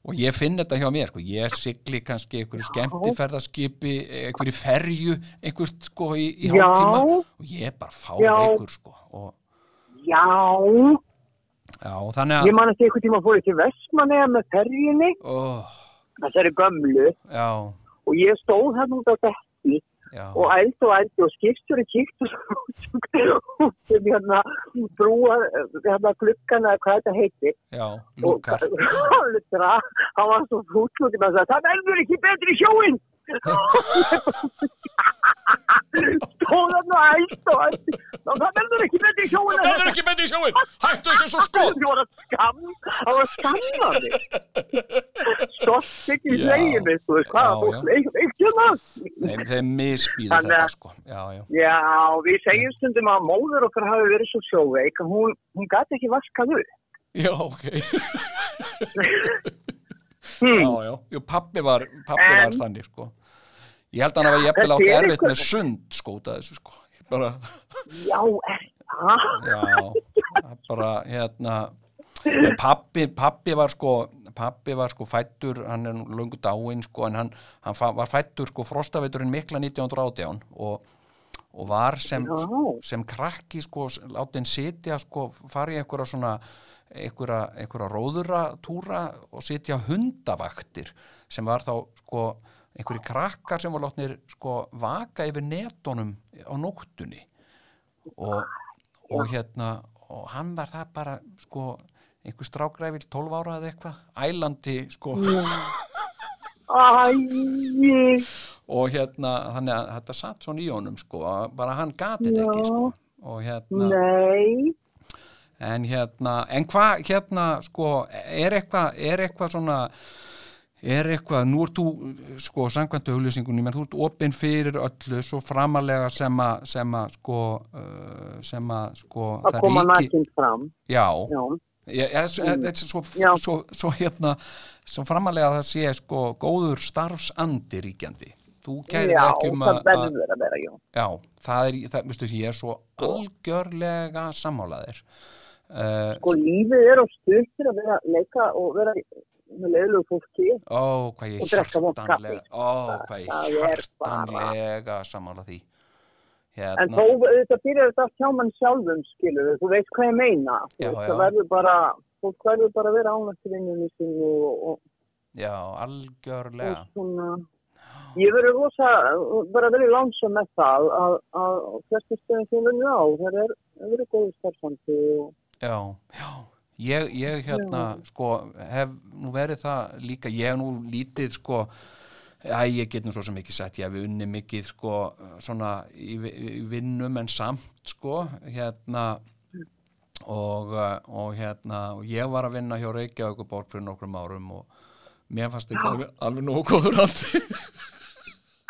og ég finn þetta hjá mér, sko, ég sigli kannski einhverju skemmtiferðaskipi einhverju ferju, einhvert sko í, í hálftíma. Og ég er bara fárveikur sko og
já,
já, og þannig að
ég man að því eitthvað tíma fór ég til Vestmanneja með ferjunni.
Oh,
þessari gömlu.
Já,
og ég stóð hann út á
já.
og ældi og ældi og kíkt og sem hérna brúa hérna glukkana eða hvað þetta heitir.
Já,
og. Lutra, hann var svo fútlúkin að það verður ekki betri sjóin stóð hann og ældi og ældi. Það verður ekki betri sjóin
Það verður ekki betri sjóin, hættu þessu svo skot.
Það var að skam það var að skamma mig stótt ekki í fólk, ekki það
Þeim, misbýður þetta sko. Já, já.
Já, við segjum stundum að móður okkar hafi verið svo sjóveik hún, hún gæti ekki vaskað upp.
Já, ok.
Hmm.
Já, já. Jú, pappi var, pappi var
En-
þannig sko. Ég held að hann
Þetta
átti
er
erfitt
eitthvað-
með sund skóta þessu sko. Bara,
Já, er það?
já, bara hérna, pappi, pappi var sko, pappi var sko fættur, hann er nú löngu dáinn sko, en hann, hann var fættur sko frostaveiturinn mikla 1918 og, og var sem,
Já.
sem krakki sko látin sitja sko fara í einhverja svona einhverja, einhverja róðura túra og sitja hundavaktir sem var þá sko einhverji krakkar sem var látnir sko vaka yfir netunum á nóttunni og, og hérna og hann var það bara sko einhver strákræfil 12 ára eða eitthvað ælandi sko. Og hérna þannig að þetta satt svona í honum sko bara hann gatið ekki sko. Og hérna
nei.
En hérna, en hvað hérna sko, er eitthvað, er eitthvað svona, er eitthvað, nú ert þú sko samkvæmtu auglýsingunni, menn þú ert opinn fyrir öllu svo framalega sem að, sem að sko, uh, sem að sko,
Að koma nakinn fram.
já,
Já,
ég, ég, svo, mm. svo,
Já.
svo, svo hérna, svo framalega að það sé sko góður starfsandi ríkjandi. Þú kærir
já
ekki um
það
að, að
verður að vera, já.
Já, það er, það, veistu, ég er svo algjörlega sammálaðir. Uh,
Sko, lífið er á stuttir að vera leika og vera með leiðlegu fólki.
ó,
Og drekka
hjartanlega,
kaffi.
ó, hvað ég
Það er
hjartanlega sammála því.
En
Hérna,
þó, auðvitað byrjar þetta allt hjá mann sjálfum, skilur þú veist hvað ég meina. Þú
Já, já.
Það verður bara, fólk verður bara að vera ánægt í sinni og, og,
já, algjörlega.
og svona. Ég verður rosa, bara verið lánsam með það að, að flestu stöðum sem við á, það er, það verður góður starfsandi og
Já, já. Ég, ég hérna, sko, hef nú verið það líka, ég hef nú lítið, sko, Já, ég get nú svo sem ekki sett, ég hef unni mikið sko svona í, í vinnum en samt sko hérna. Og, uh, og hérna og ég var að vinna hjá Reykjavík borg fyrir nokkrum árum og mér fannst ekki alveg, alveg nógu góður andi.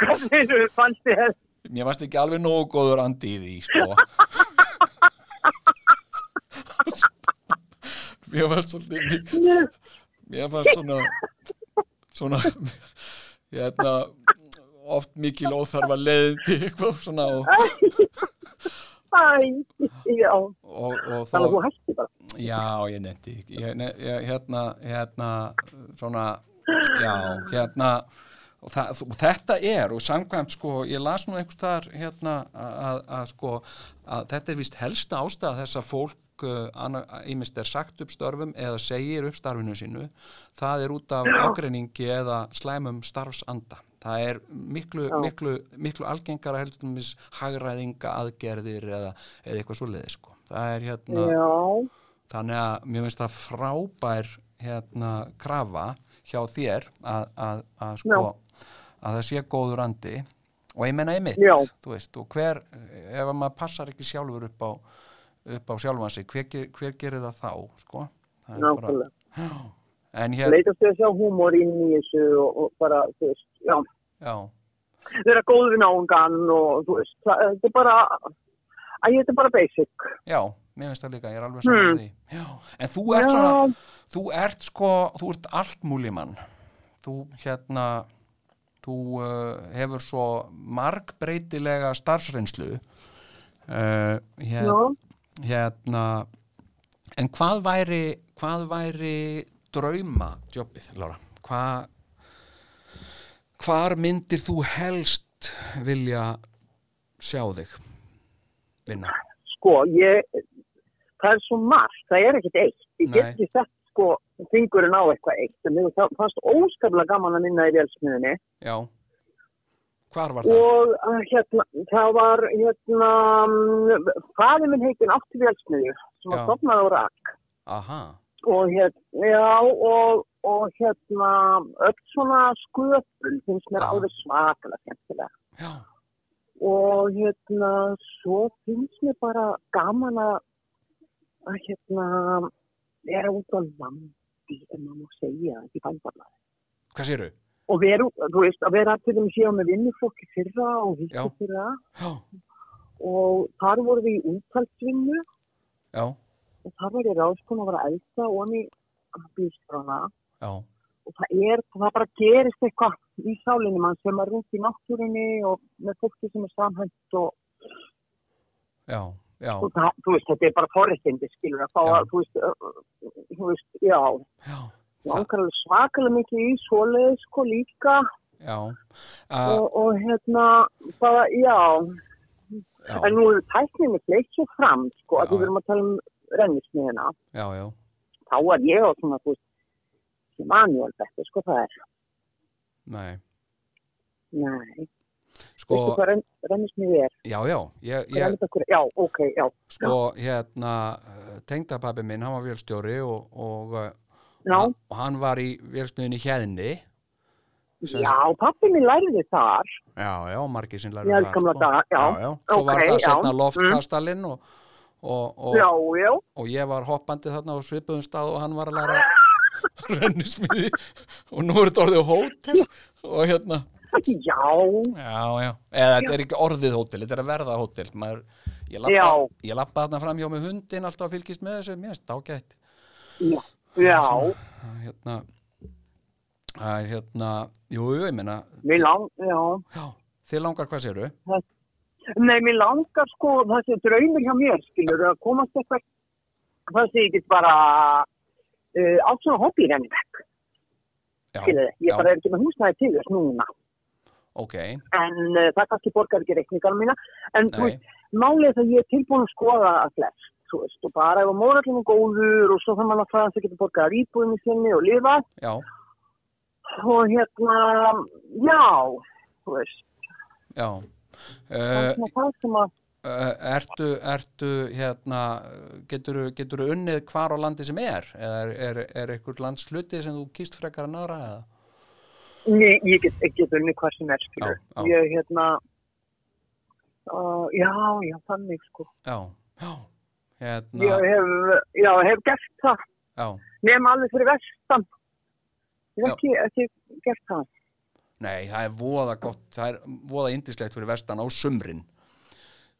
Hvernig þú fannst þér?
mér fannst ekki alveg nógu góður andi í því sko. Mér fannst svolítið mikið mér fannst svona svona hérna oft mikil óþarfa leiðindi eitthvað svona og,
Æ,
og, og þá já, ég nefndi hérna, hérna svona, já, hérna og, það, og þetta er og samkvæmt sko, ég las nú einhvers staðar hérna að sko að þetta er vist helsta ástæða þess að fólk ímest er sagt upp störfum eða segir upp starfinu sínu það er út af ágreiningi eða slæmum starfsanda það er miklu,
Já.
miklu, miklu algengara heldur um þess hagræðinga aðgerðir eða, eða eitthvað svo leiði sko. það er hérna
Já,
þannig að mér finnst það frábær hérna krafa hjá þér að, að, að sko að það sé góður andi og ég menna einmitt
Já.
þú veist, og hver, ef að maður passar ekki sjálfur upp á, upp á sjálfan sig hver, hver gerir það þá sko? Það bara-
nákvæmlega.
En hér,
Leitast við að sjá húmor inn í þessu og, og bara, þú veist, já,
já,
vera góð við náungan og þú veist, þetta er bara, að þetta er bara basic.
já mér finnst það líka, ég er alveg saman
Hmm.
því já. en þú ert svona þú ert sko, þú ert allt múlimann þú hérna þú uh, hefur svo margbreytilega starfsreynslu uh, hér, hérna en hvað væri hvað væri drauma jobbið, Lára? Hvað hvar myndir þú helst vilja sjá þig vinna?
Sko, ég, það er svo margt, það er ekkert eitt. Ég get ekki sett, sko, fingurinn á eitthvað eitt, en mér fannst óskaplega gaman að minna í vélsmiðinni.
já hvar var það?
Og uh, hérna, það var, hérna, fæði minn heitin átti vélsmiðju, sem var
Já.
stopnað á rak.
aha,
Og hérna, já, og, og hérna, öll svona sköpun finnst mér
Já.
alveg svakalega skemmtilega.
já,
Og hérna, svo finnst mér bara gaman að, að hérna, vera út á landi, ef maður segja, ekki bæmbarna.
hvað séru?
Og vera, þú veist, að vera til þeim séu með vinnuflokki fyrra og hittu fyrra.
já,
Og þar voru við í úttalsvinnu og þar var ég ráðskon að vera elda og hann í bílstrana. Og það er, það bara gerist eitthvað í sálinni. Mann sem er rúnt í náttúrunni og með fólki sem er samhænt og
já, já,
og það, þú veist, þetta er bara forrettindi, skilur að fá að, þú veist, uh, þú veist, já,
já,
langar alveg svakalega mikið í svoleið, sko, líka.
Já. Uh,
og, og hérna, bara, já,
já,
en nú er tækninni fleitt svo fram, sko,
Já,
að við verum að tala um rennismiðina,
já, já,
þá er ég á svona, þú veist, manuál betur, sko, það er,
nei.
Nei,
sko,
veistu hvað renn, rennismiði er,
já, já. Ég, ég,
já, ok, já,
sko, hérna tengdapappi minn, hann var vélstjóri og, og, hann- og hann var í vélsmiðinni hérni
já, pappi minn lærði þar,
já, já, margir sem
í
læru
eldgamla daga, já,
já, svo var
Ok,
það setna
mm.
loftkastalinn og, og, og,
já, já,
og ég var hoppandi þarna á svipuðum stað og hann var að læra rennismiði. Og nú er þetta orðið hótel og hérna.
Já,
já, já, eða þetta er ekki orðið hótel þetta er að verða hótel. Maður, ég, lappa, þarna fram hjá með hundin alltaf að fylgist með þessu, mér finnst ágætt.
Já, já,
er hérna er hérna, jú, ég meina
mér lang, já,
já, þið langar hvað séru?
nei, mér langar sko, þessi draumir hjá mér, skilur, að komast eitthvað, það sé ekki bara uh, á svona hobbyrennivekk,
Já,
skilur, ég
já,
bara er ekki með húsnæði til þess núna,
ok,
en uh, það kannski borgar ekki reikningar mína, en málið er það ég er tilbúin að skoða að flest, þú veist, og bara ef að mórallinu er góður og svo þannig að það að geta borgað íbúinu sinni og lifa,
já,
og hérna, já, þú veist,
já
það er svona það sem að,
Uh, ertu, ertu hérna, getur, getur unnið hvar á landi sem er eða er, er, er einhver landsluti sem þú kýst frekar að nára eða?
Nei, ég get ekki unni hvað sem er, skilur.
Já, já.
Ég, hérna, uh, já, já, þannig, sko.
Já, já, hérna,
Ég hef, já, hef gert það,
já,
nema alveg fyrir vestan. Ég hef ekki, ekki gert það.
nei, það er voða gott, það er voða indislegt fyrir vestan á sumrin,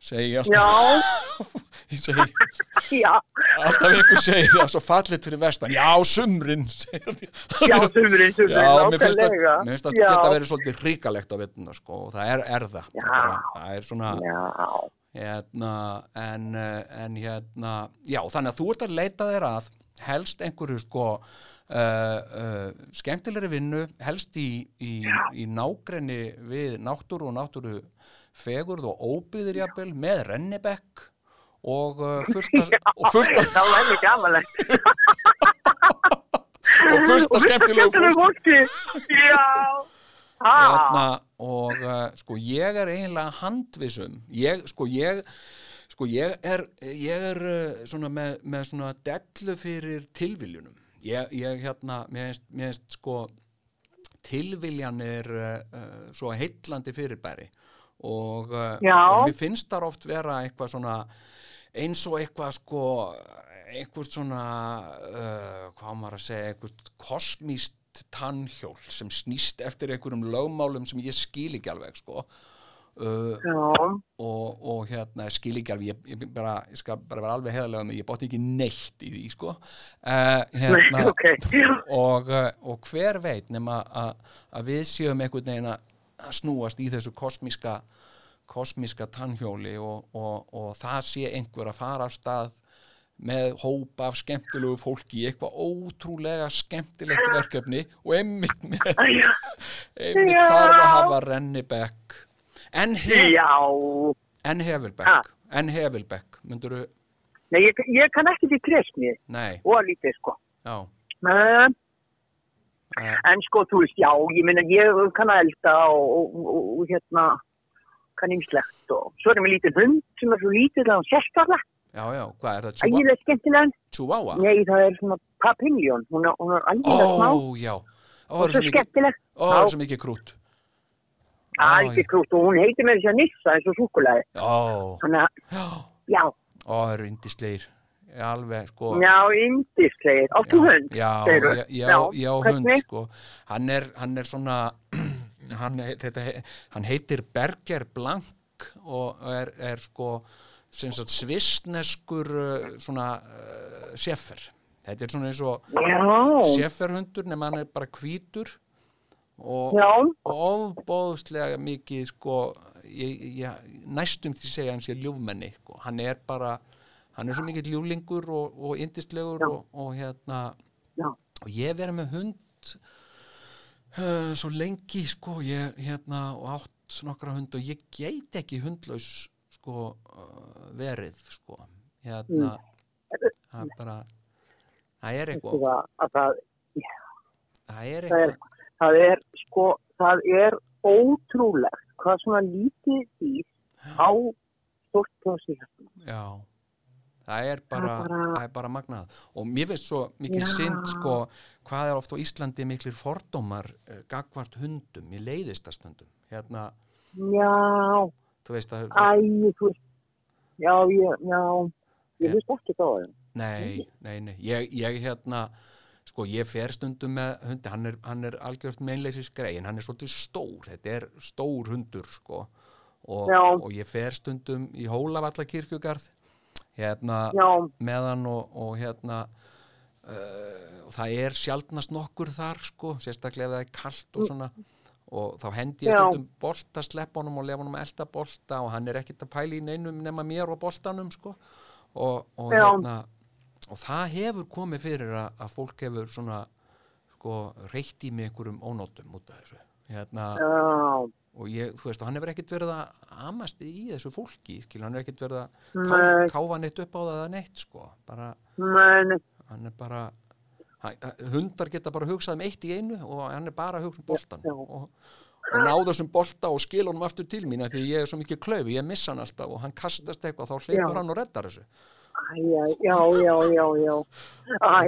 segi ég alltaf,
Já,
ég segi,
já,
alltaf einhver segir það svo fallit fyrir vestan, já, sumrin, segir ég.
já, sumurinn, sumurinn,
Já, mér finnst það
Já,
geta verið svolítið hrikalegt á vettuna, sko, og það er, er það,
Já.
Það er svona,
Já,
hérna, en, eh, en hérna, já, þannig að þú ert að leita þér að helst einhverju sko uh, uh, skemmtilegri vinnu, helst í, í, í nágrenni við náttúru og náttúru fegurð og óbyður jafnvel með rennibekk og að, og
amalegt.
og að skemmtilegu fólki.
Já,
og uh, sko ég er eiginlega handvisum ég, sko ég sko ég er, ég er uh, svona með, með svona dellu fyrir tilviljunum. Ég, ég hérna, mér finnst, sko tilviljan er uh, uh, svo heitlandi fyrirbæri. Og, uh, og mér finnst þar oft vera eitthvað svona eins og eitthvað sko einhvert svona uh, hvað maður að segja, einhvert kosmíst tannhjól sem snýst eftir einhverjum lögmálum sem ég skil ekki alveg sko. Uh, og, og hérna skil ekki alveg, ég, ég, bara, ég skal bara vera alveg heðalega með, ég bótti ekki neitt í því sko. Uh, hérna,
ok.
og, uh, og hver veit nema að við séum einhvern veginn að snúast í þessu kosmíska kosmíska tannhjóli og, og, og það sé einhver að fara af stað með hópa af skemmtilegu fólki eitthvað ótrúlega skemmtilegt verkefni og einmitt með einmitt
Já.
þarf að hafa Rennibekk. En, hef, en
Ha.
Hefilbekk en Hefilbekk, myndur þú
nei, ég, ég kann ekki því kresni
nei,
og lítið sko. Uh,
uh,
en sko, þú veist, já, ég minna, ég kann að elda og, og, og, og hérna, kann ymslegt og svo erum við lítið hund sem er svo lítið að hann sérstaklega,
já, já, hvað er það, Chihuahua?
ægilega skemmtilega.
Chihuahua?
Nei, það er svona papillion, hún er, er
Ó,
ægilega smá
já Ó,
og svo skemmtileg.
ó, það er svo mikið krút Ó,
Alveg krútt og hún heitir með þess að nissa eins og súkulæði.
Ó,
Þannig að,
já, ó, það eru indisleir alveg, sko
já, yndislegir. Áttu
Já,
hund?
já,
segirðu?
já, já, hund sko. hann, er, hann er svona hann, þetta, hann heitir Berger Blank og er, er sko svissneskur uh, svona uh, seffer þetta er svona eins og sefferhundur nema hann er bara hvítur og, og ofbóðslega mikið sko ég, ég, næstum til að segja hann sé ljúfmenni sko. hann er bara hann er svo mikið ljúflingur og, og yndislegur
Já.
og, og hérna
Já.
og ég verið með hund uh, svo lengi sko ég hérna og átt nokkra hund og ég geit ekki hundlaus sko uh, verið sko. Hérna það er bara það er eitthvað.
Það, að það,
er eitthvað.
það er, sko, það er ótrúlegt hvað svona lítið dýr á stort plási hérna.
Já, það er bara,
Það bara-
bara magnað. Og mér finnst svo mikil
Já.
synd sko, hvað er oft á Íslandi miklir fordómar uh, gagvart hundum í leiðistastundum hérna,
Já,
þú veist að
æ, þú veist, já, ég, já, ég hlust ekki á það.
nei, nei, nei, ég, ég hérna sko, ég fer stundum með hundi. Hann er, hann er algjört meinleysis greiðin hann er svolítið stór, þetta er stór hundur sko. Og, og ég fer stundum í Hólavallakirkjugarð hérna
Já,
meðan og, og hérna uh, það er sjaldnast nokkur þar sko, sérstaklega ef það er kalt og svona og þá hendi ég
Já.
stundum bolta slepp honum og lefa honum að elda bolta og hann er ekkert að pæla í neinum nema mér og boltanum sko. Og, og hérna og það hefur komið fyrir að, að fólk hefur svona sko reytt í mig einhverjum ónótum út af þessu. Hérna og ég, þú veist, hann hefur ekkert verið að amast í þessu fólki, skil, hann hefur ekkert verið að ká,
nei,
káfa neitt upp á það neitt, sko, bara,
nei,
hann er bara hundar geta bara hugsað um eitt í einu og hann er bara að hugsa um boltan
Já.
og, og ná þessum bolta og skil honum aftur til mín því ég er svo mikið klaufi, ég missa hann alltaf og hann kastast eitthvað, þá hleypur
Já.
hann og reddar þessu.
Æ, já, já, já, já, æ,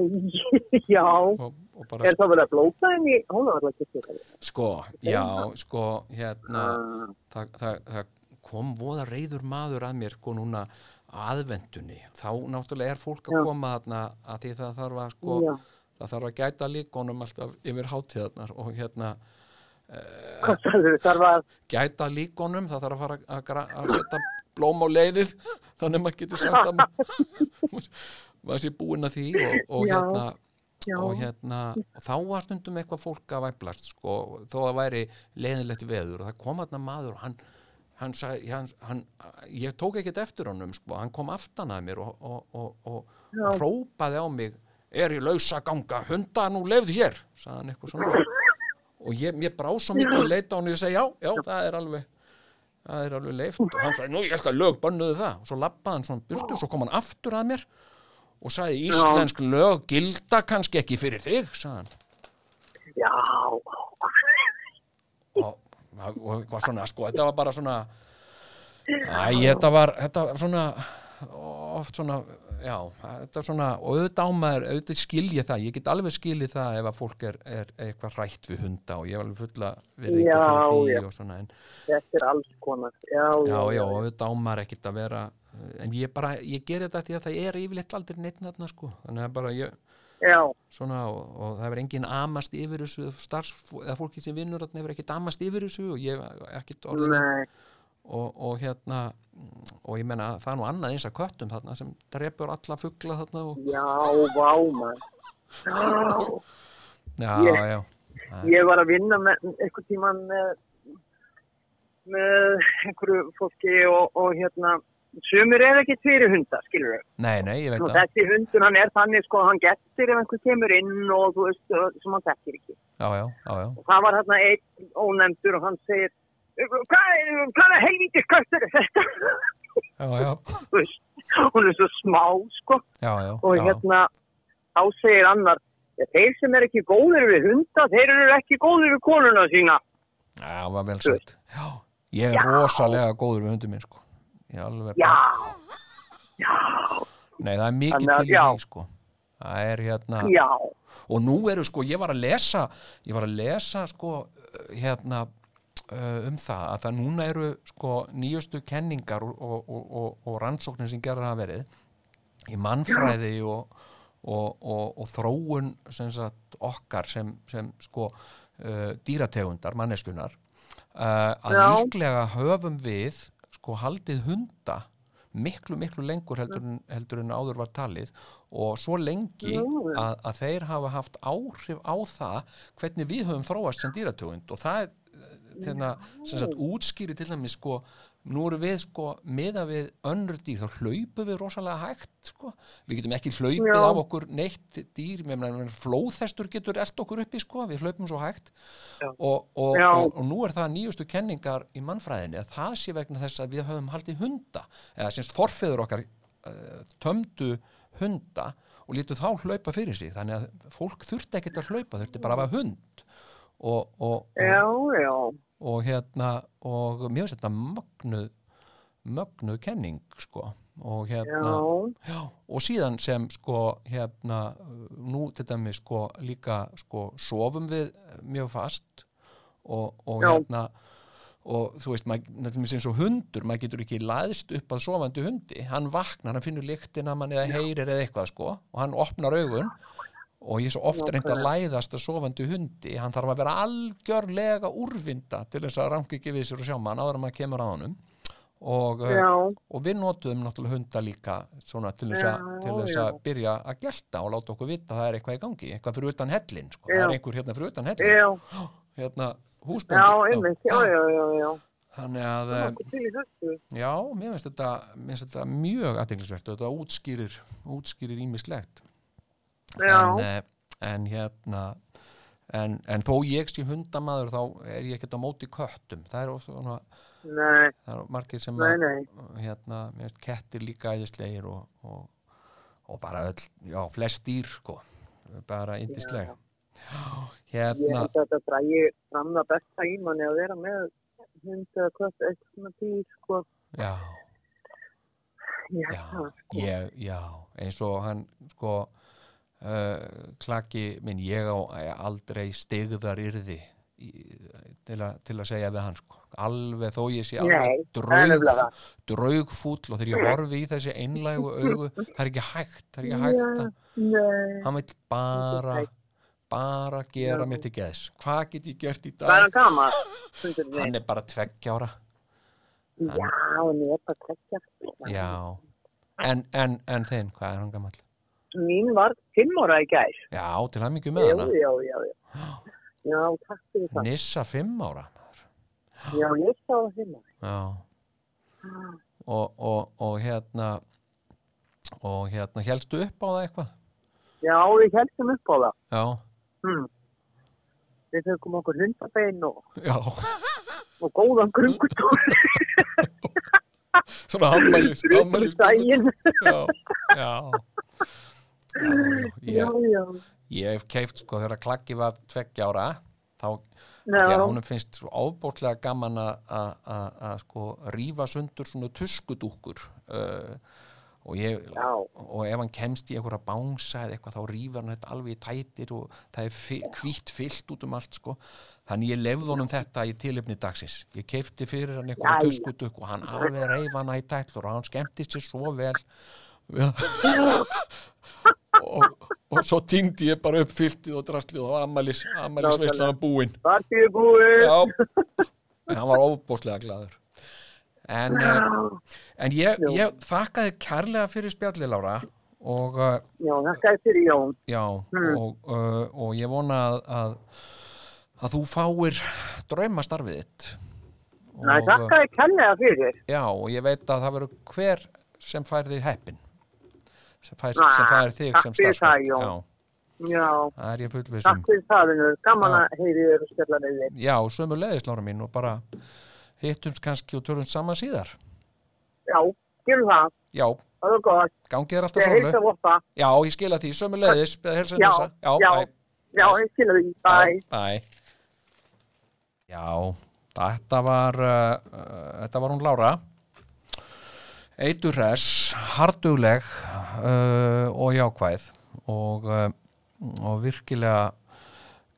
já,
og, og bara,
er það verið að blóta henni, hún var alltaf ekki
sko, já, sko hérna,
Ah,
það, það, það kom voða reyður maður að mér sko núna aðvendunni þá náttúrulega er fólk að
Já.
koma þarna að því það þarf að sko
Já,
það þarf að gæta líkonum alltaf yfir hátíðarnar og hérna
að,
gæta líkonum, það þarf að fara að, að setja blóm á leiðið þannig að maður getur sagt að maður sé búinn að því og, og
Já.
hérna
já,
og hérna, og þá var stundum eitthvað fólk að væplast sko, þó að væri leiðinlegt veður og það kom þarna maður og hann, hann sagði, hann, hann, ég tók ekkert eftir honum sko, hann kom aftan að mér og, og, og, og,
Já.
og hrópaði á mig er í lausa ganga, hunda nú lefð hér sagði hann eitthvað svona. Og ég, mér brá svo að leita á hann og ég segi já, já, það er alveg það er alveg leift og hann sagði, nú ég skal lög bönnuðu það. Og svo lappaði hann svona burtu og svo kom hann aftur að mér og sagði íslensk lög gilda kannski ekki fyrir þig? sagði hann.
Já,
og, og eitthvað svona sko, þetta var bara svona æ, þetta var, þetta var svona oft svona já, þetta er svona og auðvitað á maður, auðvitað skil ég það. Ég get alveg skilið það ef að fólk er, er eitthvað rætt við hunda og ég hef alveg fulla við
Já,
fyrir því og svona en,
Þetta er alls konar. Já,
já, já, auðvitað á maður ekkit að vera en ég bara, ég ger þetta því að það er yfirleitt aldrei neitt þarna sko. Þannig að bara ég, svona og, og það hefur engin amast yfir þessu starfs, eða fólki sem vinnur þarna hefur ekkit amast yfir þessu og ég hef ekkit orðin
nei,
og, og hérna og ég menna það er nú annað eins að köttum þarna sem drepur alla fugla þarna og
já, vá maður. Já,
já,
Ég-
já,
ég var að vinna með einhvern tíman með, með einhverju fólki og, og hérna, sumir er ekki fyrir hunda, skilur við.
nei, nei, ég veit það
þessi hundur, hann er þannig, sko, hann getur ef einhver kemur inn og þú veist, sem hann þekkir ekki.
já, já, já, já,
Og það var hérna einn ónefndur og hann segir, hvað er, hvað er þetta?
já, já,
hún er svo smá, sko.
já, já,
Og hérna, þá segir annar, "Ja, þeir sem er ekki góðir við hunda, þeir eru ekki góðir við konuna sína.
Já, það var vel. Já, ég er rosalega góður við hundum minn, sko.
Já,
nei, það er mikið
Þannig
til því, sko. Það er hérna,
já,
og nú eru, sko, ég var að lesa, ég var að lesa, sko, hérna, um það að það núna eru, sko, nýjustu kenningar og, og, og, og, rannsóknir sem gerður hafa verið í mannfræði og, og, og, og þróun sem sagt okkar sem, sem sko uh, dýrategundar, manneskunar uh, að
Já.
líklega höfum við sko haldið hunda miklu, miklu lengur heldur heldur en áður var talið og svo lengi að, að þeir hafa haft áhrif á það hvernig við höfum þróast sem dýrategund og það er sagt, útskýri til dæmis sko, nú erum við sko miða við önnur dýr, þá hlaupum við rosalega hægt sko, við getum ekki hlaupið
Já.
af okkur neitt dýr flóðhestur getur eld okkur uppi sko, við hlaupum svo hægt. Og, og, og, og nú er það nýjustu kenningar í mannfræðinni að það sé vegna þess að við höfum haldið hunda eða semst forfeður okkar uh, tömdu hunda og lítu þá hlaupa fyrir sig. Þannig að fólk þurfti ekkert að hlaupa þurfti bara að hafa hund og, og,
já, já,
og hérna og mér finnst þetta mögnuð mögnuð kenning sko. Og hérna
já,
já, og síðan sem sko hérna nú til dæmis sko líka sko sofum við mjög fast og, og hérna og þú veist, maður, eins og hundur maður getur ekki læðst upp að sofandi hundi. Hann vaknar, hann finnur lyktina mann eða heyrir eða eitthvað sko. Og hann opnar augun og ég er svo oft reynd að læðast að sofandi hundi. Hann þarf að vera algjörlega úrvinda til þess að rangi ekki við sér og sjá mann áður en maður kemur að honum. Og,
já,
og við notuðum náttúrulega hunda líka svona til þess,
Já,
til þess að byrja að gelta og láta okkur vita að það er eitthvað í gangi eitthvað fyrir utan hellin, sko. það er einhver hérna fyrir utan hellin
já,
hérna
já,
húsbóndi
einmitt, já, já, já, já.
þannig að, eh, já, mér finnst þetta, þetta mjög aðteglisvert og þetta útskýrir útskýrir ímislegt en, eh, en hérna en, en þó ég sé hundamaður þá er ég ekkert á móti köttum. Það er, svona,
nei,
það er margir sem
nei,
að
nei,
hérna, mér finnst kettir líka æðislegir og, og, og bara öll, já, flest dýr sko, bara yndisleg.
Ég
hérna,
held að þetta drægi fram það besta í manni að vera með hund eða hvað, eitthvað svona dýr, sko,
já,
ég
já,
það, sko.
ég, já eins og hann sko uh, klaki minn, ég á aldrei stigðar yrði í, til, a, til að segja við hann sko. Alveg þó ég sé alveg draug, draugfúll og þegar ég horfi í þessi einlægu augu það er ekki hægt, er ekki hægt hann vil bara bara gera mér til geðs. Hvað get ég gert í
er
dag
hann
er bara tveggja ára
Já, hann er bara trekkja.
já. En, en, en þinn, hvað er hann gammal
Mín var fimm ára í gær.
já, til hann mikið með hana
já, já, já. Já, takk fyrir það.
Nissa fimm ára
Já, ég sá það fimm ára.
já og, og, og hérna og hérna helstu upp á það eitthvað
Já, við heldum upp á það.
já,
Hmm. Við tökum okkur hundabein og,
já,
og góðan grungutúr.
svona ammælis ammælis
daginn.
já, já já, já, ég, hef keift sko þegar klakki var tveggja ára þá því að honum finnst svo ábótlega gaman að- sko rífa sundur svona tuskudúkur uh, og, ég, og ef hann kemst í einhverja bánsa eða eitthvað þá rýfur hann þetta alveg í tætir og það er hvítt fyllt út um allt sko. þannig ég lefði honum þetta í tilefni dagsins. Ég keipti fyrir hann einhverja
Jæja.
tuskuduk og hann alveg reyf hana í tætlur og hann skemmtist sér svo vel og, og svo týndi ég bara upp fyltið og drastlið og ammælis, ammælis veistlega búinn
Partið búið.
Já, en hann var óbúslega glaður. En, uh, en ég, ég þakkaði kærlega fyrir spjalli Lára og uh,
Já, þakka þér fyrir Jón.
já
Mm.
og, uh, og ég vona að, að að þú fáir draumastarfið þitt.
Næ,
og,
þakka þér kærlega fyrir.
já, og ég veit að það verður hver sem fær þig heppin sem fær, sem fær þig sem starfsfólk já, er
takk fyrir það, vinnur. Gaman að heyri þér og spjalla með þér.
já, sömu leiðis Lára mín og bara hittumst kannski og tölum saman síðar
Já, gerum það.
já,
Það er gott.
gangið er alltaf sólu. Já, ég skila því, sömu leiðis,
Já.
Já,
já. Já, ég skilja því.
Já, bæ. Já, þetta var, uh, uh, þetta var hún Lára. Eitur hress, hardugleg uh, og jákvæð og, uh, og virkilega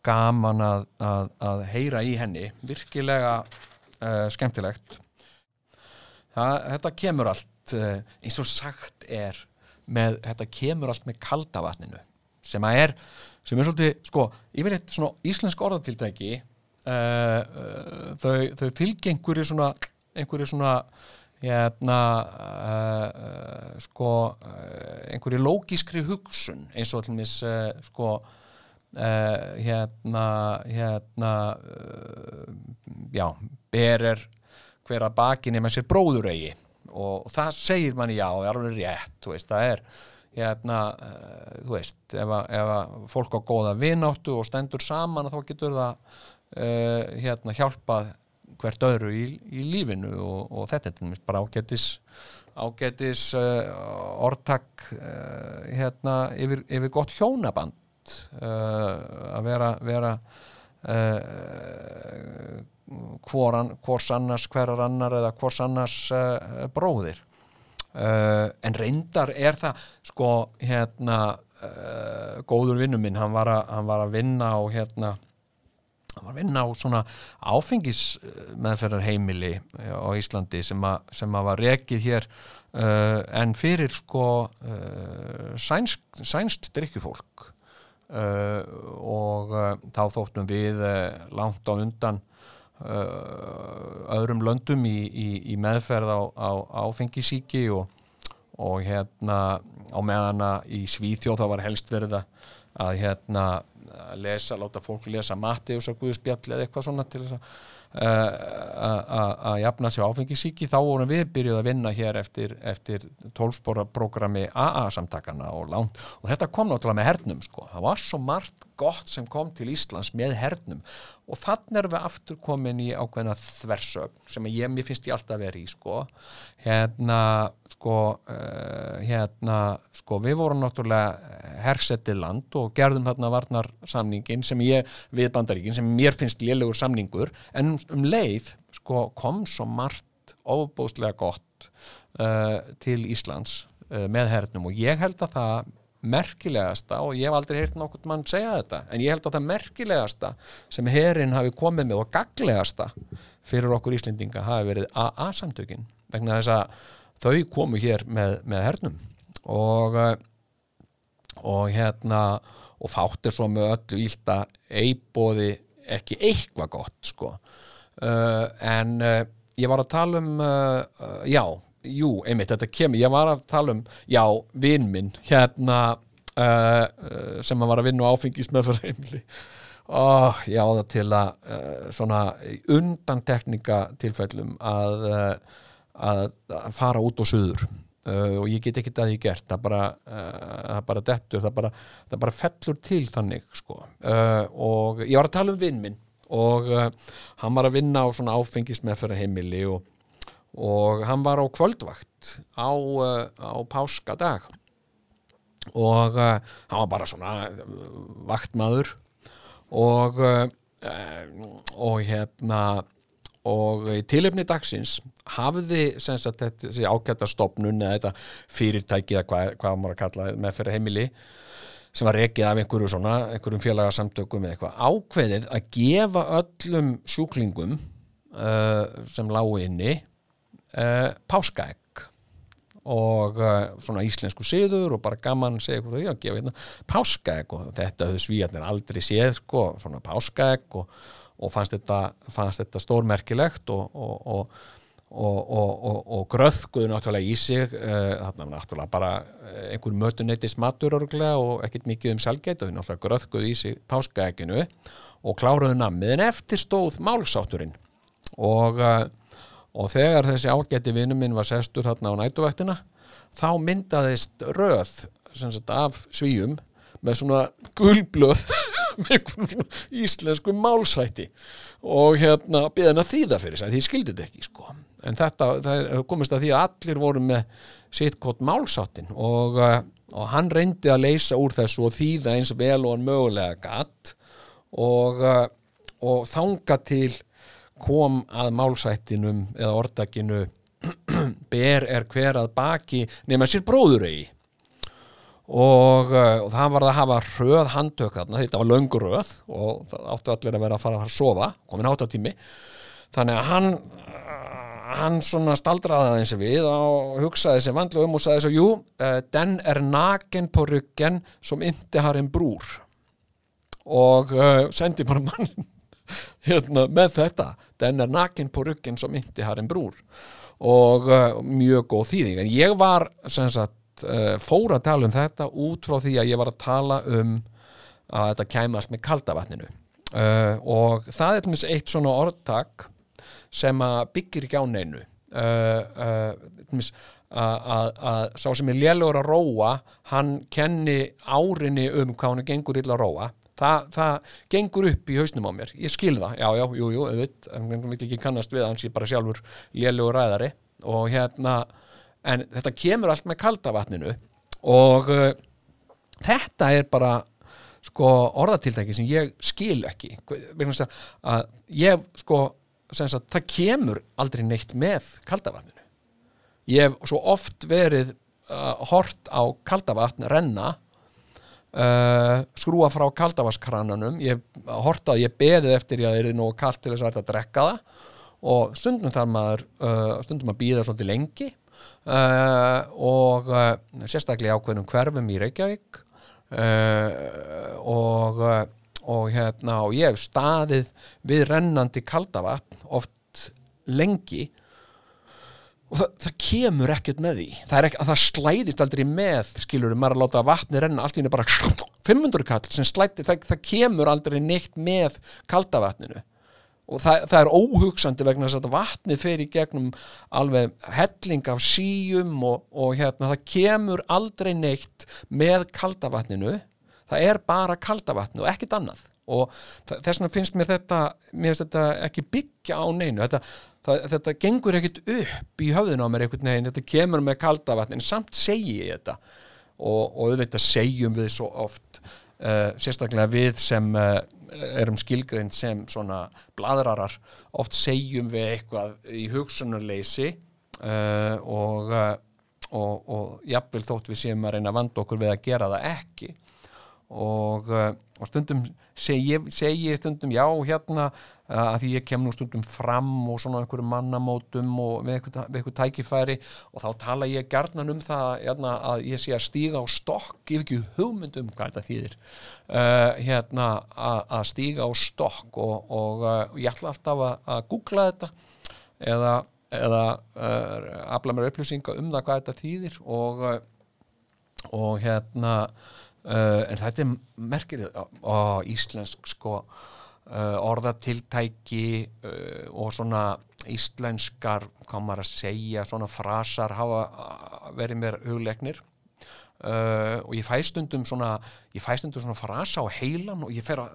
gaman að, að, að heyra í henni, virkilega uh, skemmtilegt. Það, þetta kemur allt, uh, eins og sagt er, með, þetta kemur allt með kalda vatninu, sem að er, sem er svolítið, sko, yfirleitt svona íslensk orðatildæki, uh, uh, þau, þau fylgja einhverju svona, einhverju svona, hérna, uh, sko, uh, einhverju lógískri hugsun, eins og allir uh, sko, hérna hérna já, ber er hver að bakinni með sér bróður eigi og það segir manni já, það er alveg rétt veist, það er hérna, þú veist, ef að, ef að fólk á góða vináttu og stendur saman þá getur það uh, hérna hjálpað hvert öðru í, í lífinu og, og þetta er dæmis bara ágætis ágætis uh, orðtak uh, hérna yfir, yfir gott hjónaband uh, að vera, vera uh, hvor, an, hvors annars hverjar annar eða hvors annars bróðir. En reyndar er það sko hérna góður vinnu minn, hann hann var að vinna á hérna hann var að vinna á svona áfengis meðferðar heimili á Íslandi sem að, sem að var rekið hér uh, en fyrir sko uh, sænst, sænst drikkjufólk uh, og þá þóttum við langt á undan öðrum löndum í, í, í meðferð á, á áfengisíki og, og hérna á meðan að í Svíþjóð þá var helst verið að hérna að lesa, láta fólk lesa Matteus og Guðspjall eða eitthvað svona til þess að að jafna sér áfengisíki. Þá vorum við byrjuð að vinna hér eftir, eftir tólspóra prógrami AA samtakana og langt. Og þetta kom náttúrulega með hernum sko, það var svo margt gott sem kom til Íslands með hernum. Og þannig erum við aftur komin í ákveðna þversögn sem ég, mér finnst ég alltaf verið í sko. Hérna sko uh, hérna sko við vorum náttúrulega hersettið land og gerðum þarna varnar samningin sem ég, við bandaríkin sem mér finnst lélegur samningur. En um leið sko kom svo margt ofbóðslega gott uh, til Íslands uh, með hernum. Og ég held að það merkilegasta og ég hef aldrei heyrt nokkur mann segja þetta en ég held að það merkilegasta sem herin hafi komið með og gaglegasta fyrir okkur Íslendinga hafi verið AA samtökin vegna þess að þau komu hér með, með hernum. Og og hérna og fátt er svo með öllu ílda eibóði ekki eitthvað gott sko. Uh, en uh, ég var að tala um uh, já, jú, einmitt þetta kemur, ég var að tala um já, vinn minn hérna sem að var að vinna á áfengis með fyrir heimli og ég á það til að svona undantekninga tilfellum að, að fara út og suður Uh, og ég get ekki að því gert það bara, uh, það bara dettur það bara, það bara fellur til þannig sko. uh, og ég var að tala um vinn minn og hann var að vinna á svona áfengis meðferða heimili og, og hann var á kvöldvakt á, á páskadag. Og hann var bara svona vaktmaður. Og og hérna og í tilefni dagsins hafði sagt þessi ágæta stopnun eða þetta fyrirtæki eða hvað, hvað maður að kalla með fyrir heimili sem var rekið af einhverju svona, einhverjum félagasamtökum eða eitthvað, ákveðið að gefa öllum sjúklingum uh, sem lágu inni uh, páskaegg og uh, svona íslensku siður og bara gaman segja eitthvað, já, gefa hérna páskaegg og þetta höfðu svíjarnir aldrei séð sko, svona páskaegg og, og fannst þetta, fannst þetta stórmerkilegt og, og, og gröðguðu náttúrulega í sig uh, þarna náttúrulega bara einhver mötuneytis matur örglega og ekkert mikið um selgeit og þau náttúrulega gröðguðu í sig páskaeginu og kláruðu namið en eftir stóð málsátturinn og, uh, og þegar þessi ágæti vinnu minn var sestur þarna á nætuvættina þá myndaðist röð sagt, af svíum með svona gulblöð íslensku málsætti og hérna beðin að þýða fyrir sig, því skildi þetta ekki sko. En þetta, það komist að því að allir voru með sitt gott málsáttin. Og, uh, og hann reyndi að leysa úr þessu og þýða eins vel og hann mögulega gatt og, uh, og þanga til kom að málsættinum eða orðakinu ber er hver að baki nema sér bróður eigi. Og, uh, og það var að hafa röð handtök þarna, þetta var löngur röð og það áttu allir að vera að fara að sofa komin áttatími. Þannig að hann hann svona staldraði aðeins við og hugsaði sem vandlu um og sagði svo, jú, uh, den er naken på ryggen som inte har en brúr. Og uh, sendi bara mann hérna, með þetta den er naken på ryggen som inte har en brúr og uh, mjög góð þýðing. En ég var sagt fór að tala um þetta út frá því að ég var að tala um að þetta kæmast með kaldavatninu og það er eitt svona orðtak sem byggir ekki á neinu. Uh, uh, að, sá sem er lélugur að róa hann kenni árinni um hvað hann gengur illa að róa það, það gengur upp í hausnum á mér. Ég skil það, já, já, jú, jú, auðvitað. En vil ekki kannast við hans, ég bara sjálfur lélugur ræðari. Og hérna en þetta kemur allt með kaldavatninu og uh, þetta er bara sko orðatiltæki sem ég skil ekki. Vegna að ég sko sagt, það kemur aldrei neitt með kaldavatninu ég hef svo oft verið uh, hort á kaldavatn renna uh, skrúa frá kaldavaskrananum. Ég hort að ég beðið eftir ég að það er nú kallt til þess að þetta drekka það. Og stundum þar maður uh, stundum að býða svolítið lengi. Uh, og sérstaklega ákveðnum hverfum í Reykjavík. Og og hérna og ég hef staðið við rennandi kaldavatn oft lengi og það, það kemur ekkert með því. Það, ekki, það slæðist aldrei með skilur, maður að láta vatni renna allt í henni bara 500 kall sem slæti það, það kemur aldrei neitt með kaldavatninu og það, það er óhugsandi vegna þess að vatnið fer í gegnum alveg helling af síum og, og hérna það kemur aldrei neitt með kaldavatninu það er bara kaldavatn og ekkit annað. Og þess vegna finnst mér þetta mér finnst þetta ekki byggja á neinu. Þetta, það, þetta gengur ekkit upp í höfðinu á mér einhvern veginn þetta kemur með kaldavatn en samt segi ég þetta. Og, og auðvitað segjum við svo oft uh, sérstaklega við sem uh, erum skilgreint sem svona bladrarar oft segjum við eitthvað í hugsunarleysi uh, og og, og jafnvel þótt við séum að reyna að vanda okkur við að gera það ekki. Og, og stundum segi, ég stundum já hérna að því ég kem nú stundum fram og svona einhverju mannamótum og við við eitthvað tækifæri og þá tala ég gerðnan um það hérna, að ég sé að stíga á stokk hef ekki hugmynd um hvað þetta þýðir. Uh, hérna að, stíga á stokk og, og uh, ég ætla alltaf að, að googla þetta eða, eða uh, afla mér upplýsinga um það hvað þetta þýðir og og hérna en þetta er merkir á íslensk sko orðatiltæki uh, og svona íslenskar, hvað maður að segja svona frasar hafa verið mér hugleiknir. Og ég fæ stundum svona ég fæ stundum svona frasa á heilan og ég fer að,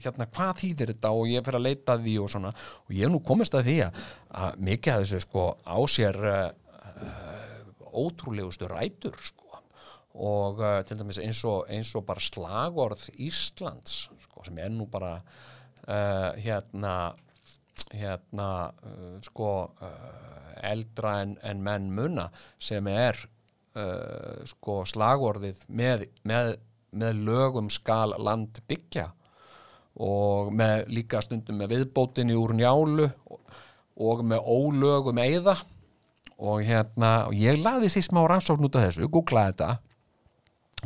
hérna, hvað þýðir þetta og ég fer að leita því og svona. Og ég hef nú komist að því að, að mikið að þessu sko á sér ótrúlegustu rætur sko. Og uh, til dæmis eins og, eins og bara slagorð Íslands sko, sem er nú bara uh, hérna hérna uh, sko uh, eldra en, en menn munna sem er sko slagorðið með, með, með lögum skal land byggja. Og með líka stundum með viðbótinni úr njálu og, og með ólögum eiða og hérna og ég laði því smá rannsókn út af þessu, googlaði þetta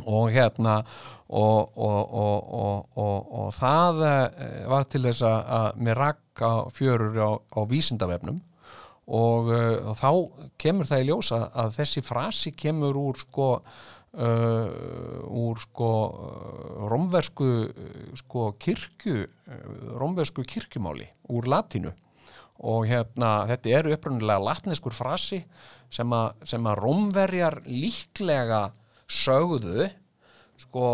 og hérna og, og, og, og, það eh, var til þess að, mér rakka fjörur á, á vísindavefnum. Og uh, þá kemur það í ljósa að þessi frasi kemur úr sko uh, úr sko romversku sko kirkju romversku kirkjumáli úr latinu og hérna þetta eru upprunnilega latneskur frasi sem að, að romverjar líklega sögðu sko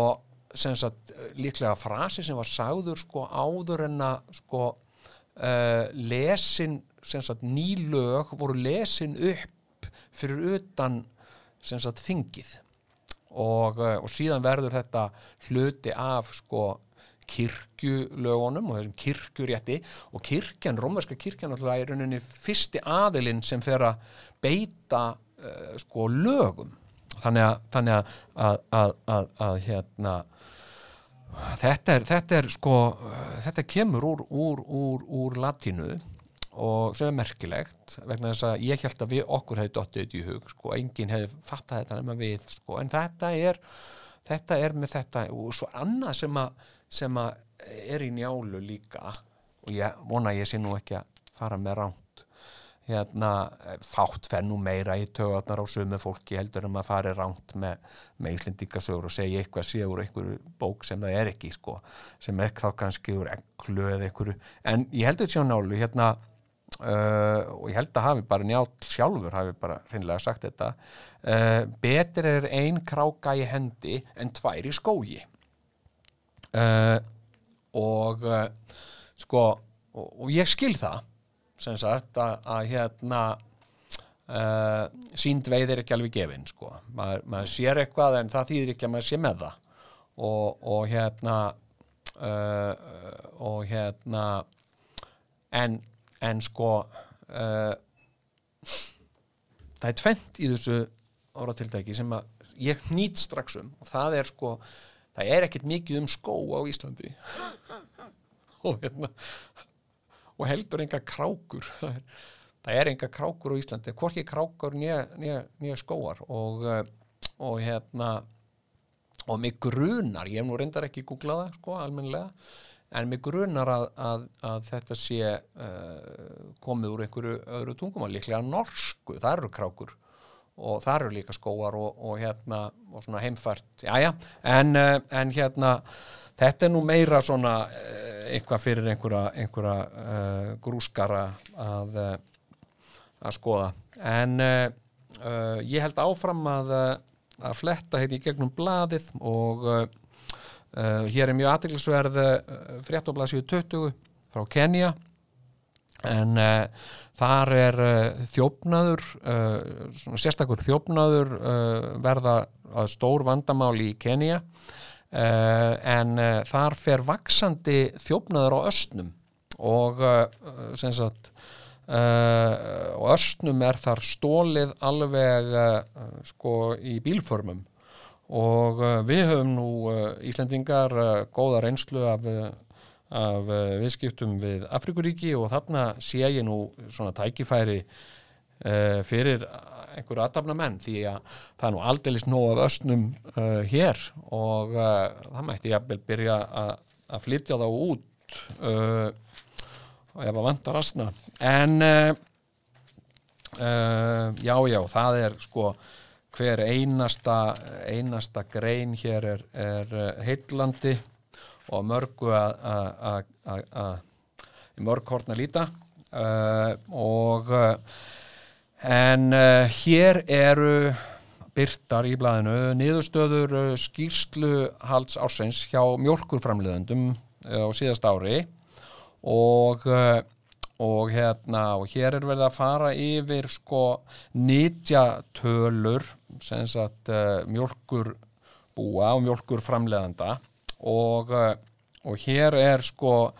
sem sagt líklega frasi sem var sagður sko áður en að sko uh, lesin sem sagt nýlög voru lesin upp fyrir utan sem sagt þingið. Og, uh, og síðan verður þetta hluti af sko kirkjulögunum og þessum kirkjurétti. Og kirkjan, rómverska kirkjan alltaf er rauninni fyrsti aðilinn sem fer að beita uh, sko lögum þannig að, þannig að, að, að, hérna þetta er, þetta er sko þetta kemur úr, úr, úr, úr latínu og sem er merkilegt vegna þess að ég held að við okkur hefði dottið þetta í hug sko, enginn hefði fattað þetta nema við sko, en þetta er þetta er með þetta og svo annað sem að, sem er í njálu líka og ég vona að ég sé nú ekki að fara með ránt hérna, fátt fennu meira í tögarnar á sömu fólki heldur um að fari ránt með, Íslindikasögur og segja eitthvað séu úr einhverju bók sem það er ekki sko, sem er þá kannski úr eklu eða einhverju, en ég heldur þetta sjá nálu hérna uh, og ég held að hafi bara njátt sjálfur hafi bara hreinlega sagt þetta uh, betur er ein kráka í hendi en tvær í skógi. Uh, og sko og, og ég skil það sem sagt að, að hérna uh, sínd veið er ekki alveg gefin sko, maður, maður sér eitthvað en það þýðir ekki að maður sé með það. Og, og hérna uh, og hérna en, en sko uh, það er tvent í þessu orðatiltæki sem að ég nýtt strax um. Og það er sko það er ekkert mikið um skó á Íslandi. Og hérna og heldur enga krákur. Það er, enga krákur á Íslandi hvorki krákur nýja skóar og, eh, og hérna og mig grunar, ég hef nú reyndar ekki googlaða sko almenlega en mig grunar að, að, að þetta sé uh, komið úr einhverju öðru tungum og líklega norsku, það eru krákur og það eru líka skóar og, og hérna og svona heimfært, jájá en, uh, en hérna þetta er nú meira svona uh, eitthvað fyrir einhverja, einhverja uh, grúskara að, uh, að skoða. En uh, uh ég held áfram að, að fletta heiti í gegnum bladið og hér er mjög aðdeglisverð fréttoblasíu 20 frá Kenya en þar er þjófnaður sérstakur þjófnaður verða stór vandamáli í Kenya Uh, en uh, þar fer vaksandi þjófnaður á östnum og sem sagt östnum er þar stólið alveg sko í bílformum og við höfum nú Íslandingar góða reynslu af, af viðskiptum við Afrikuríki og þarna sé ég nú svona tækifæri fyrir einhverju aðdafna menn því að það er nú aldeilis nóg af östnum uh, hér og uh, það mætti ég að byrja að flytja þá út uh, og ef að vanda rastna en uh, uh, já já það er sko hver einasta einasta grein hér er, er uh, heillandi og mörgu að mörg hortna líta og En uh, hér eru byrtar í blæðinu niðurstöður uh, skýrslu halds ársins hjá mjölkurframleðendum uh, á síðast ári. Og, og, hérna, og hér er verið að fara yfir sko nýtjatölur mjölkurbúa og mjölkurframleðenda og, og hér er sko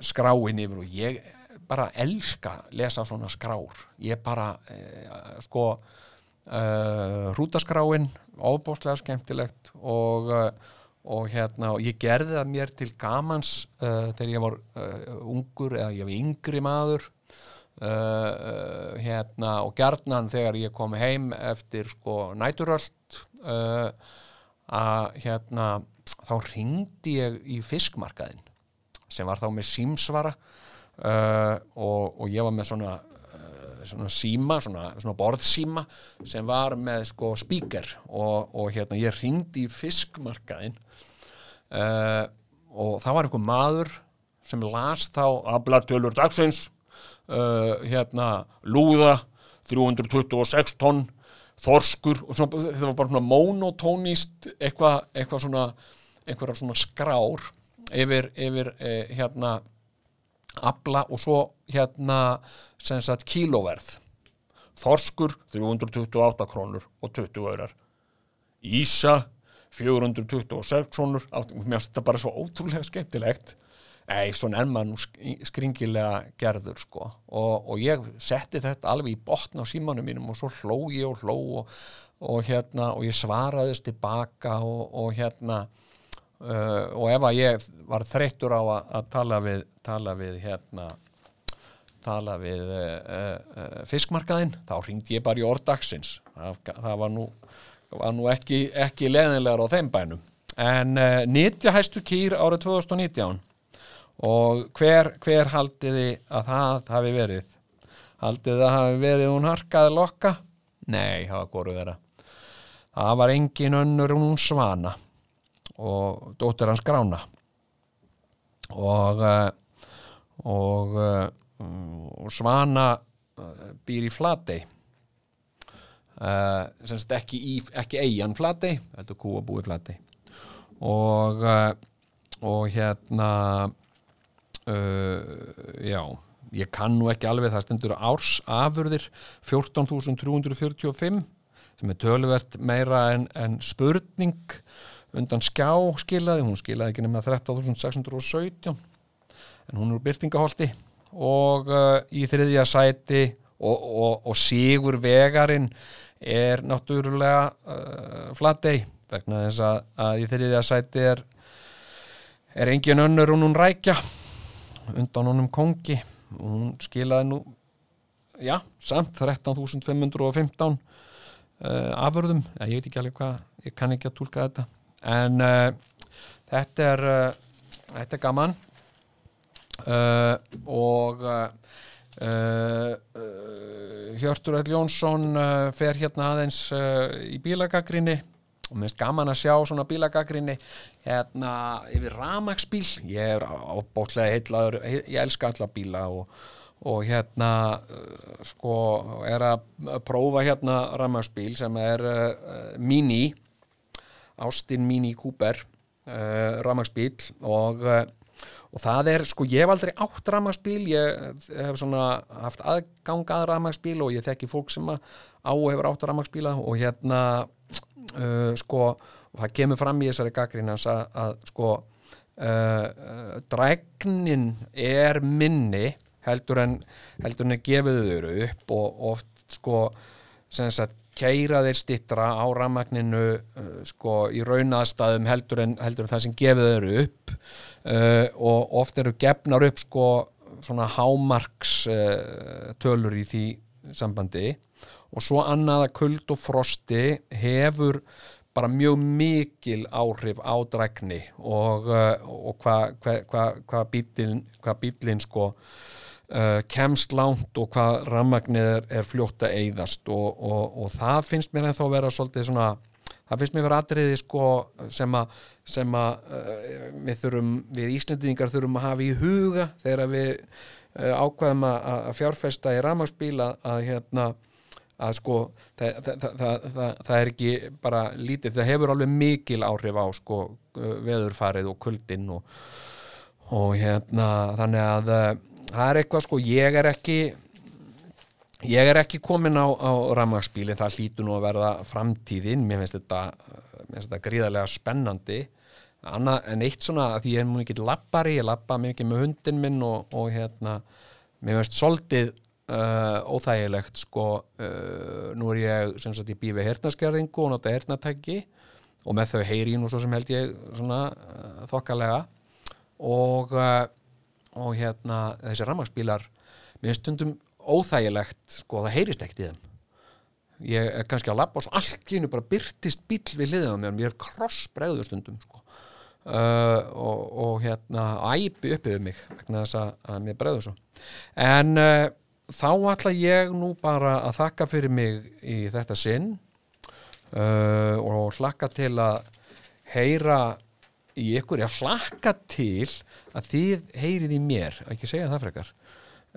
skráin yfir og ég bara elska lesa svona skrár. Ég bara eh, sko uh, hrútaskráin óbúslega skemmtilegt og uh, og hérna, og ég gerði það mér til gamans uh, þegar ég var uh, ungur eða ég var yngri maður uh, hérna og gerðnan þegar ég kom heim eftir sko næturöld að hérna þá ringdi ég í fiskmarkaðin sem var þá með símsvara uh, og, og ég var með svona uh, svona síma, svona, svona borðsíma sem var með sko spíker og, og hérna ég ringdi í fiskmarkaðin uh, og það var einhver maður sem las þá aflatölur dagsins hérna lúða 326 tonn þorskur og svona, það var bara svona monotónist eitthvað eitthva svona einhverja svona skrár yfir, yfir eh, hérna afla og svo hérna sem sagt kílóverð. Þorskur 328 krónur og 20 örar Ísa 426 krónur. Mér finnst þetta bara svo ótrúlega skemmtilegt. Nei, svona nú sk- skringilega gerður sko. Og, og ég setti þetta alveg í botn á símanum mínum og svo hló ég og hló og, og hérna og ég svaraðist tilbaka og, og hérna uh, og ef að ég var þreyttur á að, að tala við tala við hérna tala við uh, uh, fiskmarkaðinn, þá ringdi ég bara í orðdagsins það, það var nú, var nú ekki, ekki leðinlegar á þeim bænum. En uh, nýtja hæstu kýr árið 2019 og hver, hver haldiði að það hafi verið? Haldiði að hafi verið hún harkaði lokka? Nei, það var góru vera það var engin önnur hún svana og dóttir hans grána. Og uh, og, uh, og Svana uh, býr í Flatey. Uh, semst ekki, ekki eigin Flatey heldur kúa búi Flatey. Og og hérna uh, já ég kann nú ekki alveg það stendur ársafurðir 14.345 sem er töluvert meira en, en spurning undan skjá skilaði, hún skilaði ekki nema 13.617 en hún er úr byrtingaholti og uh, í þriðja sæti og, og, og sigur vegarinn er náttúrulega uh, flatei vegna þess að, að í þriðja sæti er er engin önnur hún rækja undan honum kongi. Hún skilaði nú já, samt 13.515 uh, afurðum. Ja, ég veit ekki alveg hvað, ég kann ekki að túlka þetta en uh, þetta er uh, þetta er gaman. Uh, og Hjörtur Öll Jónsson fer hérna aðeins í bílagagrinni og minnst gaman að sjá svona bílagagrinni hérna yfir ramagsbíl ég er ábótlega heillaður ég elska alla bíla og, og hérna sko er að prófa hérna ramagsbíl sem er uh, mini Austin Mini Cooper uh, ramagsbíl og uh, og það er, sko, ég hef aldrei átt rafmagsbíl, ég hef svona haft aðgangað rafmagsbíl og ég þekki fólk sem á hefur átt rafmagsbíla og hérna uh, sko, og það kemur fram í þessari gaggrín hans að, að sko drægnin er minni heldur en heldur en að gefið þau upp og oft sko sem sagt keira þeir stittra á rafmagninu uh, sko í raunaðstæðum heldur en, heldur en það sem gefið eru upp. Uh, og oft eru gefnar upp sko svona hámarks uh, í því sambandi. Og svo annað að kuld og frosti hefur bara mjög mikil áhrif á drækni og, uh, og hvað hva, hva, hva bílinn sko uh, kemst langt og hvað rammagnið er, er fljótt að eyðast og, og, og það finnst mér ennþá vera svolítið svona það finnst mér vera atriði sko sem að, sem að uh, við þurfum, við Íslendingar þurfum að hafa í huga þegar við uh, ákveðum að, að fjárfesta í rammagsbíl að, að hérna að sko það, það, það, það er ekki bara lítið, það hefur alveg mikil áhrif á sko veðurfarið og kuldinn og, og hérna þannig að uh, það er eitthvað sko, ég er ekki ég er ekki komin á, á rafmagsbíli, það hlýtur nú að verða framtíðin, mér finnst þetta mér finnst þetta gríðarlega spennandi. Anna, en eitt svona, því ég er mjög ekki lappari, ég lappa mikið með hundin minn og, og hérna mér finnst soldið uh, óþægilegt sko, uh, nú er ég sem sagt í bífi hernaskerðingu og nota hernatæki og með þau heyri ég nú svo sem held ég svona uh, þokkalega. Og, uh, og hérna þessi rammagsbílar mér stundum óþægilegt sko, það heyrist ekkert í þeim ég er kannski að labba og svo allt í hennu bara byrtist bíl við liðið á mér mér er krossbregður stundum sko. uh, og, og hérna æpi upp yfir mig vegna þess að mér bregður svo en uh, þá ætla ég nú bara að þakka fyrir mig í þetta sinn uh, og hlakka til að heyra í ykkur, ég hlakka til að þið heyrið í mér ekki segja það frekar.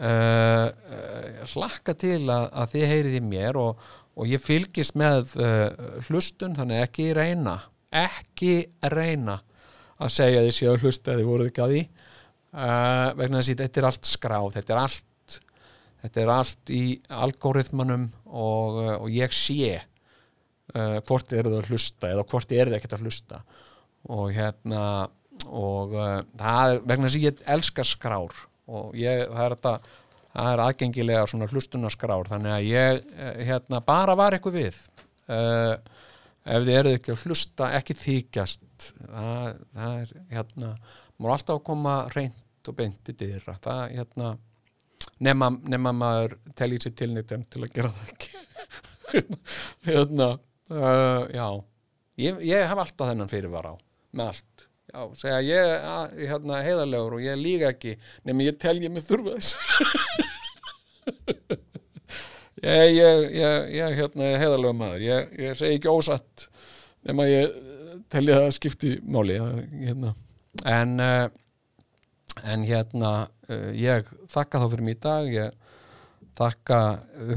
Uh, uh, hlakka til að, að þið heyrið í mér og, og ég fylgist með uh, hlustun þannig ekki reyna ekki reyna að segja því séu að hlusta eða voruð ekki að því. Vegna þess að þetta er allt skráð þetta er allt þetta er allt í algoritmanum og, og ég sé hvort þið eruð að hlusta eða hvort þið eruð ekkert að hlusta og hérna og uh, það er vegna þess að ég elska skrár. Og ég, það er þetta það er aðgengilega svona hlustunaskrár þannig að ég eh, hérna bara var eitthvað við. Uh, ef þið eruð ekki að hlusta ekki þykjast það, það er hérna maður alltaf að koma reynd og beint í dyrra það hérna nema, nema maður telji sér tilnýttum til að gera það ekki. Hérna uh, já. Ég, ég hef alltaf þennan fyrirvara á með allt. Já, segja ég að, hérna, heiðarlegur og ég líka ekki nema ég telji mig þurfa þess ég, ég, ég, ég hérna, heiðarlegur maður. Ég, segi ekki ósatt nema ég telji það skipti máli hérna. en uh, en hérna uh, ég þakka þá fyrir mig í dag. Ég þakka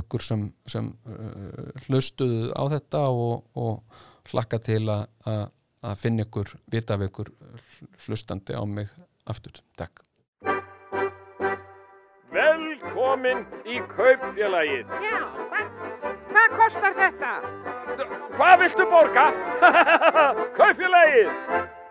ykkur sem, sem uh, hlustuðu á þetta og, og hlakka til að, að finna ykkur, vita af ykkur hlustandi á mig aftur. Takk.
Velkomin í kaupfélagið.
Já, hvað, hvað kostar þetta?
Hvað viltu borga? kaupfélagið.